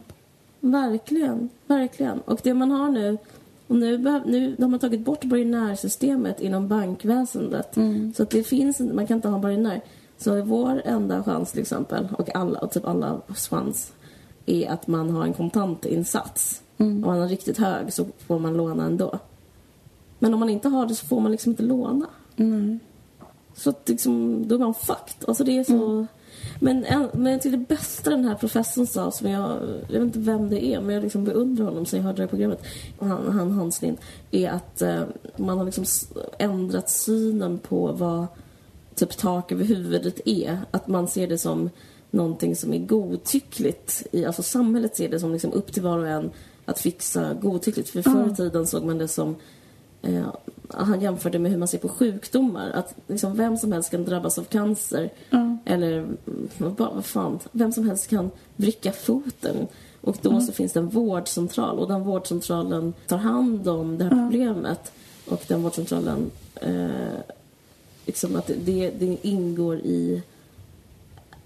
Verkligen, verkligen. Och det man har nu, och nu, nu har man tagit bort borgenärsystemet inom bankväsendet. Så att det finns man kan inte ha borgenär. Så vår enda chans till exempel, och alla, och typ alla chans, är att man har en kontantinsats. Om man har riktigt hög så får man låna ändå. Men om man inte har det så får man liksom inte låna. Nej. Så att liksom, då är man fucked. Alltså det är så... Men, en, men till det bästa den här professorn sa, som jag, jag vet inte vem det är, men jag liksom beundrar honom sen jag hörde det här programmet, han, han Hans Lind, är att eh, man har liksom ändrat synen på vad typ tak över huvudet är. Att man ser det som någonting som är godtyckligt. I, alltså samhället ser det som liksom upp till var och en att fixa godtyckligt. För förr i tiden såg man det som Eh, han jämförde med hur man ser på sjukdomar. Att liksom vem som helst kan drabbas av cancer. Eller mm, vad, vad fan, vem som helst kan vricka foten. Och då så finns det en vårdcentral och den vårdcentralen tar hand om det här problemet. Och den vårdcentralen, eh, liksom att det, det ingår i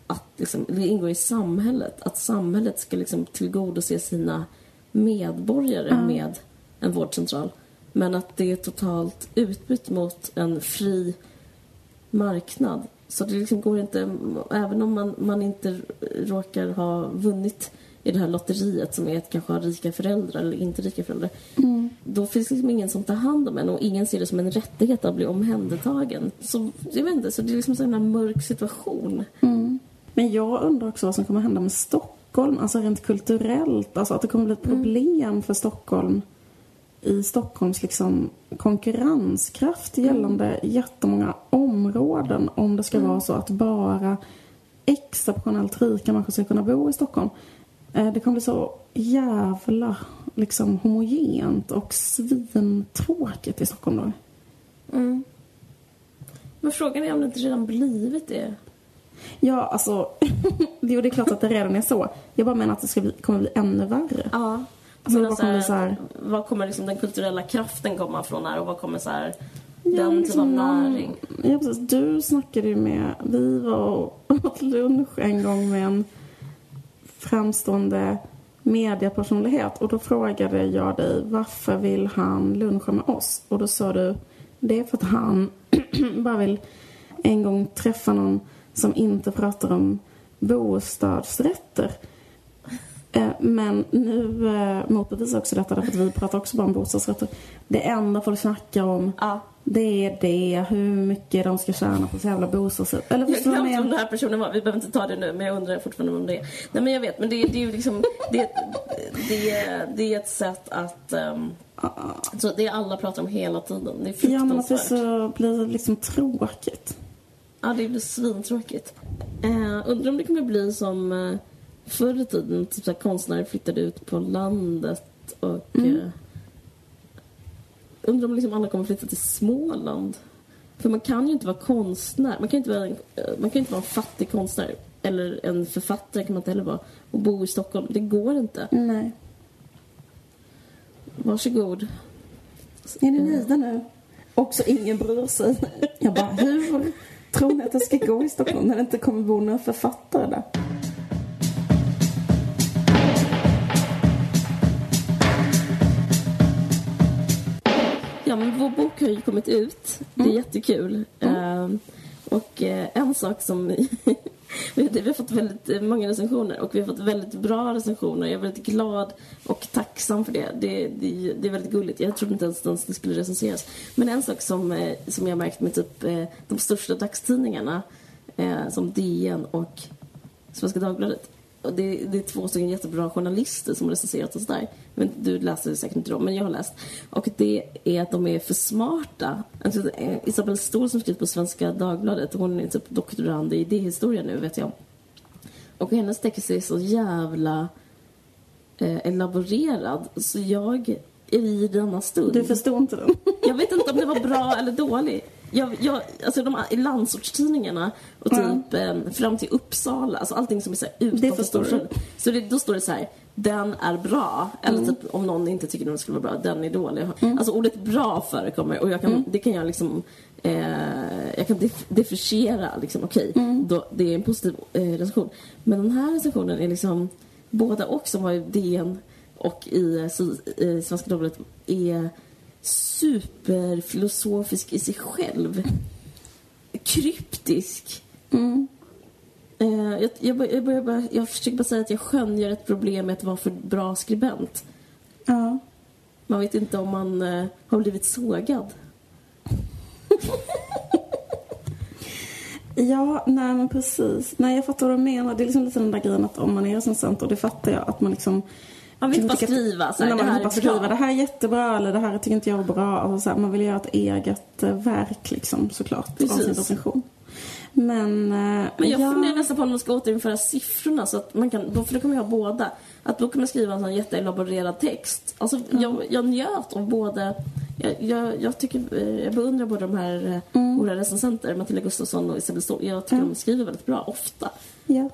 att liksom, det ingår i samhället. Att samhället ska liksom tillgodose sina medborgare med en vårdcentral. Men att det är totalt utbytt mot en fri marknad. Så det liksom går inte, även om man, man inte råkar ha vunnit i det här lotteriet som är att kanske ha rika föräldrar eller inte rika föräldrar. Då finns liksom ingen som tar hand om en och ingen ser det som en rättighet att bli omhändertagen. Så jag vet inte, så det är liksom en sån här mörk situation. Men jag undrar också vad som kommer hända med Stockholm, alltså rent kulturellt. Alltså att det kommer bli ett problem för Stockholm i Stockholms liksom konkurrenskraft gällande jättemånga områden om det ska vara så att bara exceptionellt rika människor ska kunna bo i Stockholm. Eh, Det kommer bli så jävla liksom homogent och svintråkigt i Stockholm då. Men frågan är om det inte redan blivit det. Ja, alltså, jo det är klart att det redan är så. Jag bara menar att det ska bli, kommer bli ännu värre. Ja. Alltså, Men vad kommer så här- Var kommer liksom den kulturella kraften komma från här och vad kommer så här, Ja, den typ liksom av någon- näring? Ja, precis. Du snackade ju med... Vi var och åt lunch en gång med en framstående mediepersonlighet och då frågade jag dig varför vill han luncha med oss? Och då sa du det är för att han bara vill en gång träffa någon som inte pratar om bostadsrätter. Eh, Men nu eh, motbevisar också detta därför att vi pratar också bara om bostadsrätter. Det enda folk snackar om Ja. det är det, hur mycket de ska tjäna på så jävla bostadsrätt. Eller Jag förstår jag glömde vem den här personen var. Vi behöver inte ta det nu, men jag undrar fortfarande om det är. Nej, men jag vet. Men det, det är ju liksom... Det, det, är- det är ett sätt att... Um, så det alla pratar om hela tiden. Det är Ja, men att det fruktansvärt. så blir liksom tråkigt. Ja, det blir svintråkigt. Eh, undrar om det kommer bli som eh, förr i tiden, typ så konstnärer flyttade ut på landet och... Mm. Eh, undrar om liksom alla kommer flytta till Småland. För man kan ju inte vara konstnär. Man kan inte vara, en- man kan inte vara en fattig konstnär. Eller en författare kan man inte heller vara. Och bo i Stockholm. Det går inte. Nej. Varsågod. Är ni nöjda nu? Också ingen bryr sig. Jag bara, hur tror ni att det ska gå i Stockholm när det inte kommer bo några författare där? Ja, men vår bok har ju kommit ut. Det är jättekul. Ehm, och eh, en sak som... vi har fått väldigt eh, många recensioner och vi har fått väldigt bra recensioner. Jag är väldigt glad och tacksam för det. Det, det, det är väldigt gulligt. Jag trodde inte ens att det skulle recenseras. Men en sak som, eh, som jag har märkt med typ eh, de största dagstidningarna som DN och Svenska Dagbladet. Och det, det är två stycken jättebra journalister som har recenserat oss där. Men du läser säkert inte dem, men jag har läst. Och det är att de är för smarta. Alltså, eh, Isabelle Ståhl som skrivit på Svenska Dagbladet, hon är typ doktorand i idéhistoria nu, vet jag. Och hennes text är så jävla eh, elaborerad, så jag i denna stund... Du förstår inte den? Jag vet inte om det var bra eller dålig. Jag, jag, alltså de här, i landsortstidningarna och typ eh, fram till Uppsala, alltså allting som är så här utanför storstaden. Så det, då står det så här, den är bra. Eller Mm. typ om någon inte tycker den skulle vara bra, den är dålig. Alltså ordet bra förekommer och jag kan, Mm. det kan jag liksom eh, jag kan def- differentiera liksom, okej, Mm. då- det är en positiv eh, recension. Men den här recensionen är liksom, båda och som var i DN och i eh, eh, Svenska Dagbladet är superfilosofisk i sig själv. Kryptisk. Eh, jag, jag, bör- jag, börjar bara, jag försöker bara säga att jag skönjer ett problem med att vara för bra skribent. Ja. Man vet inte om man eh, har blivit sågad. Ja, nej men precis. Nej, jag fattar vad du menar. Det är liksom lite den där grejen att om man är recensent, och det fattar jag, att man liksom... Man vill inte bara skriva så här, Nej, man vill bara bra. skriva, det här är jättebra eller det här tycker inte jag är bra. Alltså, så här, man vill göra ett eget eh, verk liksom såklart av Precis. sin recension. Men... eh, Men jag ja, funderar nästan på om man ska återinföra siffrorna så att man kan, för då kommer jag ha båda. Att då kan man skriva en sån jätteelaborerad text. Alltså jag, jag njöt av både Jag, jag, jag, tycker, eh, jag beundrar båda de här eh, Mm. våra recensenter, Matilda Gustafsson och Isabel Ståhl. Jag tycker Mm. de skriver väldigt bra, ofta.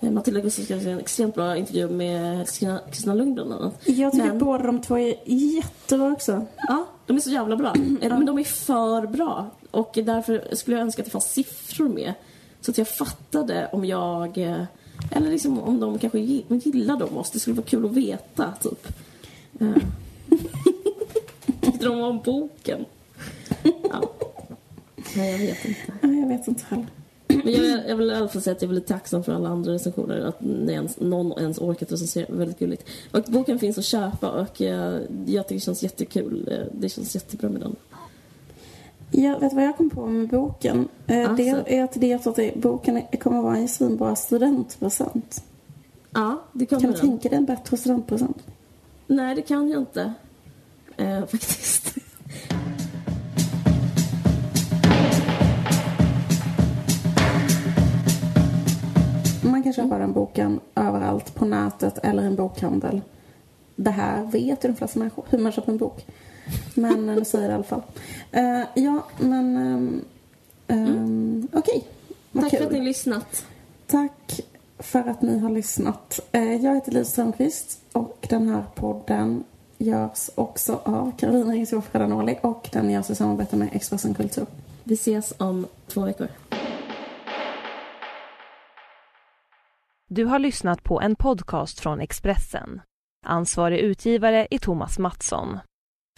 Eh, Matilda Gustafsson skrev en extremt bra intervju med Kristina Lundgren bland annat. Jag tycker Men- båda de två är jättebra också. Ja, de är så jävla bra. Men de är för bra. Och därför skulle jag önska att det fanns siffror med. Så att jag fattade om jag... eh, Eller liksom om de kanske gi- gillar dem oss. Det skulle vara kul att veta, typ. Eh. Tyckte de om boken? Ja. Nej, jag vet inte. Nej, jag vet inte heller. Men jag, jag vill i alla fall säga att jag är väldigt tacksam för alla andra recensioner. Att ens, någon ens orkat recensera. Väldigt gulligt. Och boken finns att köpa och eh, jag tycker det känns jättekul. Det känns jättebra med den. Jag vet vad jag kom på med boken? Alltså. Det är att det tror att boken är- kommer att vara en svinbra studentpresent. Ja, det kommer Kan du tänka dig en bättre studentpresent? Nej, det kan jag inte. Eh, faktiskt. Man kan köpa den boken överallt på nätet eller i en bokhandel. Det här vet ju de flesta människor, hur man köper en bok. Men eh, nu säger jag det i alla fall. Eh, ja, men... Um, um, Okej, vad Tack kul. för att ni har lyssnat. Tack för att ni har lyssnat. Eh, Jag heter Liv Strömquist och den här podden görs också av Carolina Ringshoff Fredanoli och den görs i samarbete med Expressen Kultur. Vi ses om två veckor. Du har lyssnat på en podcast från Expressen. Ansvarig utgivare är Thomas Mattsson.